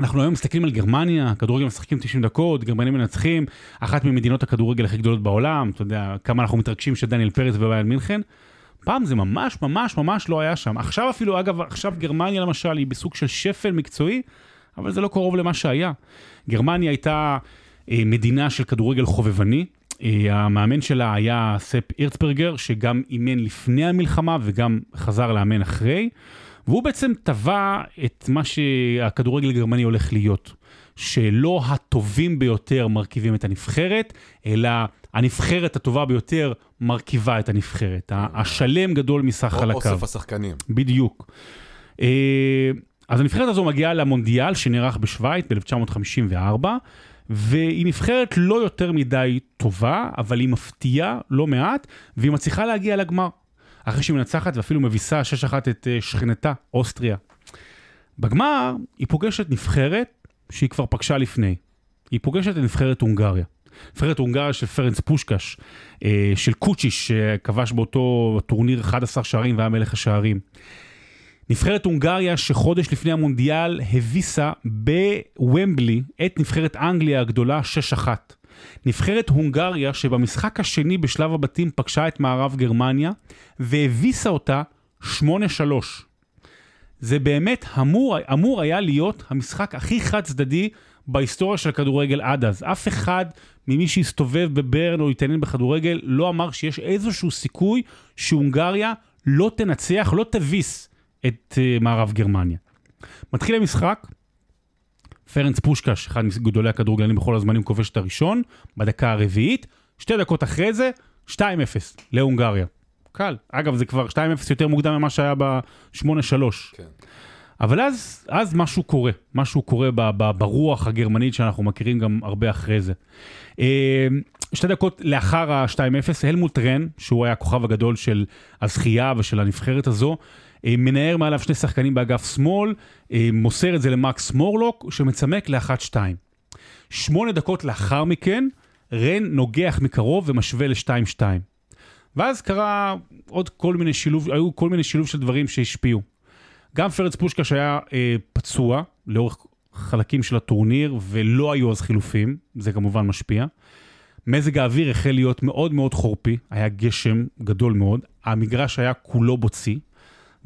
אנחנו היום מסתכלים על גרמניה, כדורגל משחקים 90 דקות, גרמנים מנצחים, אחת ממדינות הכדורגל הכי גדולות בעולם, אתה יודע, כמה אנחנו מתרגשים של דניאל פרץ ובייל מינכן. פעם זה ממש ממש ממש לא היה שם. עכשיו אפילו, אגב, עכשיו גרמניה למשל היא בסוג של שפל מקצועי, אבל זה לא קרוב למה שהיה. גרמניה הייתה אה, מדינה של כדורגל חובבני, אה, המאמן שלה היה ספ אירצברגר, שגם אימן לפני המלחמה וגם חזר לאמן אחרי. והוא בעצם טבע את מה שהכדורגל הגרמני הולך להיות. שלא הטובים ביותר מרכיבים את הנבחרת, אלא הנבחרת הטובה ביותר מרכיבה את הנבחרת. השלם גדול מסך חלקיו. אוסף השחקנים. בדיוק. אה, אז הנבחרת הזו מגיעה למונדיאל שנערך בשוויץ ב-1954, והיא נבחרת לא יותר מדי טובה, אבל היא מפתיעה לא מעט, והיא מצליחה להגיע לגמר. אחרי שהיא מנצחת ואפילו מביסה 6-1 את אה, שכנתה, אוסטריה. בגמר היא פוגשת נבחרת שהיא כבר פגשה לפני. היא פוגשת את נבחרת הונגריה. נבחרת הונגריה של פרנס פושקש, אה, של קוצ'יש, שכבש באותו טורניר 11 שערים והיה מלך השערים. נבחרת הונגריה שחודש לפני המונדיאל הביסה בוומבלי את נבחרת אנגליה הגדולה 6-1. נבחרת הונגריה שבמשחק השני בשלב הבתים פגשה את מערב גרמניה והביסה אותה 8-3. זה באמת אמור, אמור היה להיות המשחק הכי חד צדדי בהיסטוריה של הכדורגל עד אז. אף אחד ממי שהסתובב בברן או התעניין בכדורגל לא אמר שיש איזשהו סיכוי שהונגריה לא תנצח, לא תביס את uh, מערב גרמניה. מתחיל המשחק, פרנס פושקש, אחד מגדולי הכדורגלנים בכל הזמנים, כובש את הראשון, בדקה הרביעית, שתי דקות אחרי זה, 2-0 להונגריה. קל. אגב, זה כבר 2-0 יותר מוקדם ממה שהיה ב-8-3. כן. אבל אז, אז משהו קורה, משהו קורה ב, ב, ברוח הגרמנית שאנחנו מכירים גם הרבה אחרי זה. אה, שתי דקות לאחר ה-2-0, הלמוט רן, שהוא היה הכוכב הגדול של הזכייה ושל הנבחרת הזו, מנער מעליו שני שחקנים באגף שמאל, אה, מוסר את זה למקס מורלוק, שמצמק ל-1-2. שמונה דקות לאחר מכן, רן נוגח מקרוב ומשווה ל-2-2. ואז קרה עוד כל מיני שילוב, היו כל מיני שילוב של דברים שהשפיעו. גם פרץ פושקש היה אה, פצוע לאורך חלקים של הטורניר, ולא היו אז חילופים, זה כמובן משפיע. מזג האוויר החל להיות מאוד מאוד חורפי, היה גשם גדול מאוד, המגרש היה כולו בוצי,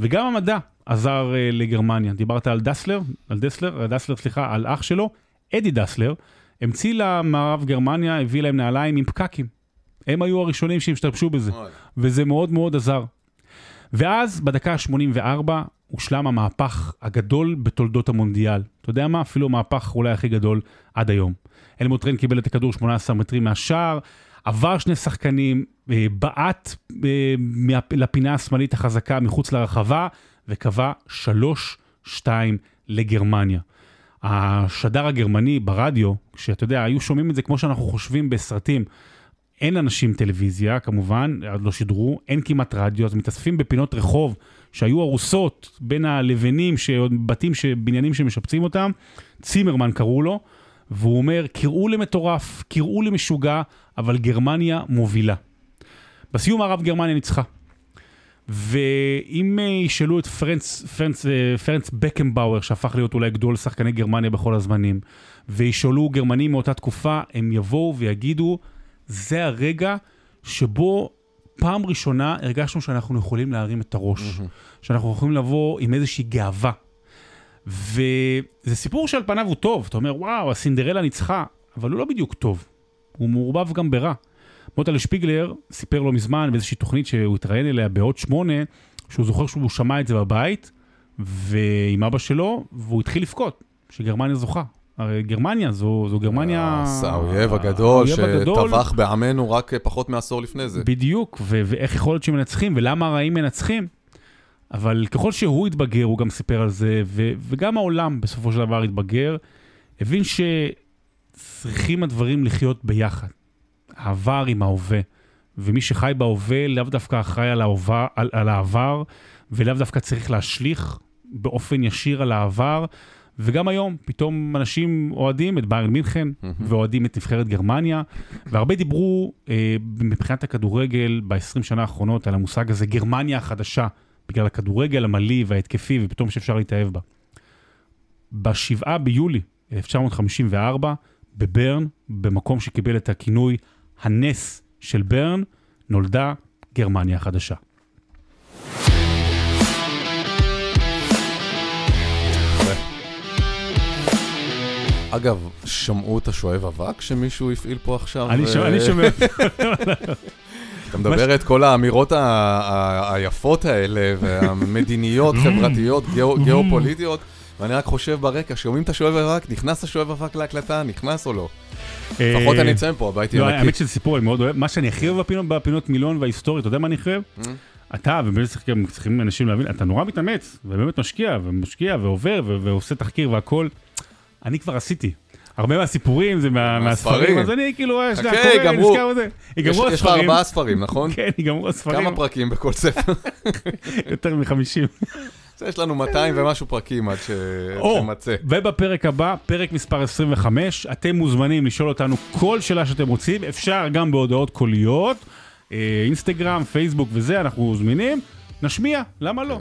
וגם המדע עזר אה, לגרמניה. דיברת על דסלר, על דסלר, על דסלר, סליחה, על אח שלו, אדי דסלר, המציא למערב גרמניה, הביא להם נעליים עם פקקים. הם היו הראשונים שהשתמשו בזה. וזה מאוד מאוד עזר. ואז, בדקה ה-84, הושלם המהפך הגדול בתולדות המונדיאל. אתה יודע מה? אפילו המהפך אולי הכי גדול עד היום. אלמוט רן קיבל את הכדור 18 מטרים מהשער, עבר שני שחקנים, אה, בעט אה, לפינה השמאלית החזקה מחוץ לרחבה, וקבע 3-2 לגרמניה. השדר הגרמני ברדיו, שאתה יודע, היו שומעים את זה כמו שאנחנו חושבים בסרטים, אין אנשים טלוויזיה, כמובן, עוד לא שידרו, אין כמעט רדיו, אז מתאספים בפינות רחוב שהיו הרוסות בין הלבנים, בתים, בניינים שמשפצים אותם, צימרמן קראו לו, והוא אומר, קראו למטורף, קראו למשוגע, אבל גרמניה מובילה. בסיום הרב גרמניה ניצחה. ואם אה, ישאלו את פרנץ, פרנץ, אה, פרנץ בקנבאואר, שהפך להיות אולי גדול שחקני גרמניה בכל הזמנים, וישאלו גרמנים מאותה תקופה, הם יבואו ויגידו, זה הרגע שבו פעם ראשונה הרגשנו שאנחנו יכולים להרים את הראש, שאנחנו יכולים לבוא עם איזושהי גאווה. וזה סיפור שעל פניו הוא טוב, אתה אומר, וואו, הסינדרלה ניצחה, אבל הוא לא בדיוק טוב, הוא מעורבב גם ברע. מוטלה שפיגלר סיפר לא מזמן באיזושהי תוכנית שהוא התראיין אליה בעוד שמונה, שהוא זוכר שהוא שמע את זה בבית, ועם אבא שלו, והוא התחיל לבכות, שגרמניה זוכה. הרי גרמניה זו, זו גרמניה... הס- האויב הגדול האויב הגדול. שטבח בעמנו רק פחות מעשור לפני זה. בדיוק, ו- ואיך יכול להיות שמנצחים, ולמה הרעים מנצחים. אבל ככל שהוא התבגר, הוא גם סיפר על זה, ו- וגם העולם בסופו של דבר התבגר, הבין שצריכים הדברים לחיות ביחד. העבר עם ההווה. ומי שחי בהווה לאו דווקא אחראי על, ההווה, על, על העבר, ולאו דווקא צריך להשליך באופן ישיר על העבר. וגם היום, פתאום אנשים אוהדים את ביירן מינכן, ואוהדים את נבחרת גרמניה, והרבה דיברו אה, מבחינת הכדורגל ב-20 שנה האחרונות על המושג הזה, גרמניה החדשה, בגלל הכדורגל המליא וההתקפי, ופתאום שאפשר להתאהב בה. ב-7 ביולי 1954, בברן, במקום שקיבל את הכינוי הנס של ברן, נולדה גרמניה החדשה. אגב, שמעו את השואב אבק שמישהו הפעיל פה עכשיו? אני שומע, אני שומע, אתה מדבר את כל האמירות היפות האלה, והמדיניות, חברתיות, גיאו- גיאופוליטיות, ואני רק חושב ברקע, שומעים את השואב אבק, נכנס השואב אבק להקלטה, נכנס או לא? לפחות אני אציין פה, הבית לא, יהיה נקי. האמת שזה סיפור, אני מאוד אוהב. מה שאני הכי אוהב בפינות, מילון וההיסטוריה, אתה יודע מה אני הכי אוהב? Mm. אתה, ובאמת צריכים, אנשים להבין, אתה נורא מתאמץ, ובאמת משקיע, ומשקיע, ועובר, ועושה תחקיר והכל. אני כבר עשיתי. הרבה מהסיפורים זה מה- מהספרים. אז אני כאילו, אה, שנייה, חכה, קורא. נזכר בזה. יש ייגמרו יש לך הספרים. ארבעה ספרים, נכון? כן, ייגמרו הספרים. כמה פרקים בכל ספר? יותר מ-50. אז יש לנו 200 ומשהו פרקים עד ש- או, שמצא. ובפרק הבא, פרק מספר 25, אתם מוזמנים לשאול אותנו כל שאלה שאתם רוצים, אפשר גם בהודעות קוליות, אה, אינסטגרם, פייסבוק וזה, אנחנו זמינים, נשמיע, למה לא?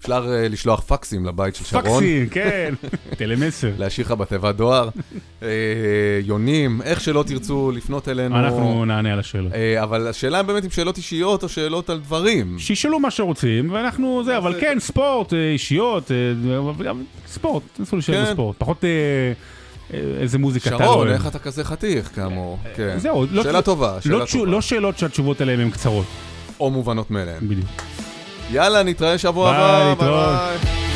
אפשר אה, לשלוח פקסים לבית של שרון, פקסים, כן, טלמסר. להשאיר לך בתיבת דואר, אה, יונים, איך שלא תרצו לפנות אלינו. אנחנו נענה על השאלות. אה, אבל השאלה באמת אם שאלות אישיות או שאלות על דברים. שישאלו מה שרוצים, ואנחנו זה, אבל כן, ספורט, אישיות, ספורט, תנסו לשאול כן. בספורט, פחות איזה מוזיקה אתה לא שרון. איך אתה כזה חתיך כאמור? כן. זהו, לא- שאלה טובה, לא שאלה טובה. לא שאלות שהתשובות עליהן הן קצרות, או מובנות מאליהן. בדיוק. יאללה, נתראה שבוע ביי, הבא. להתראות. ביי.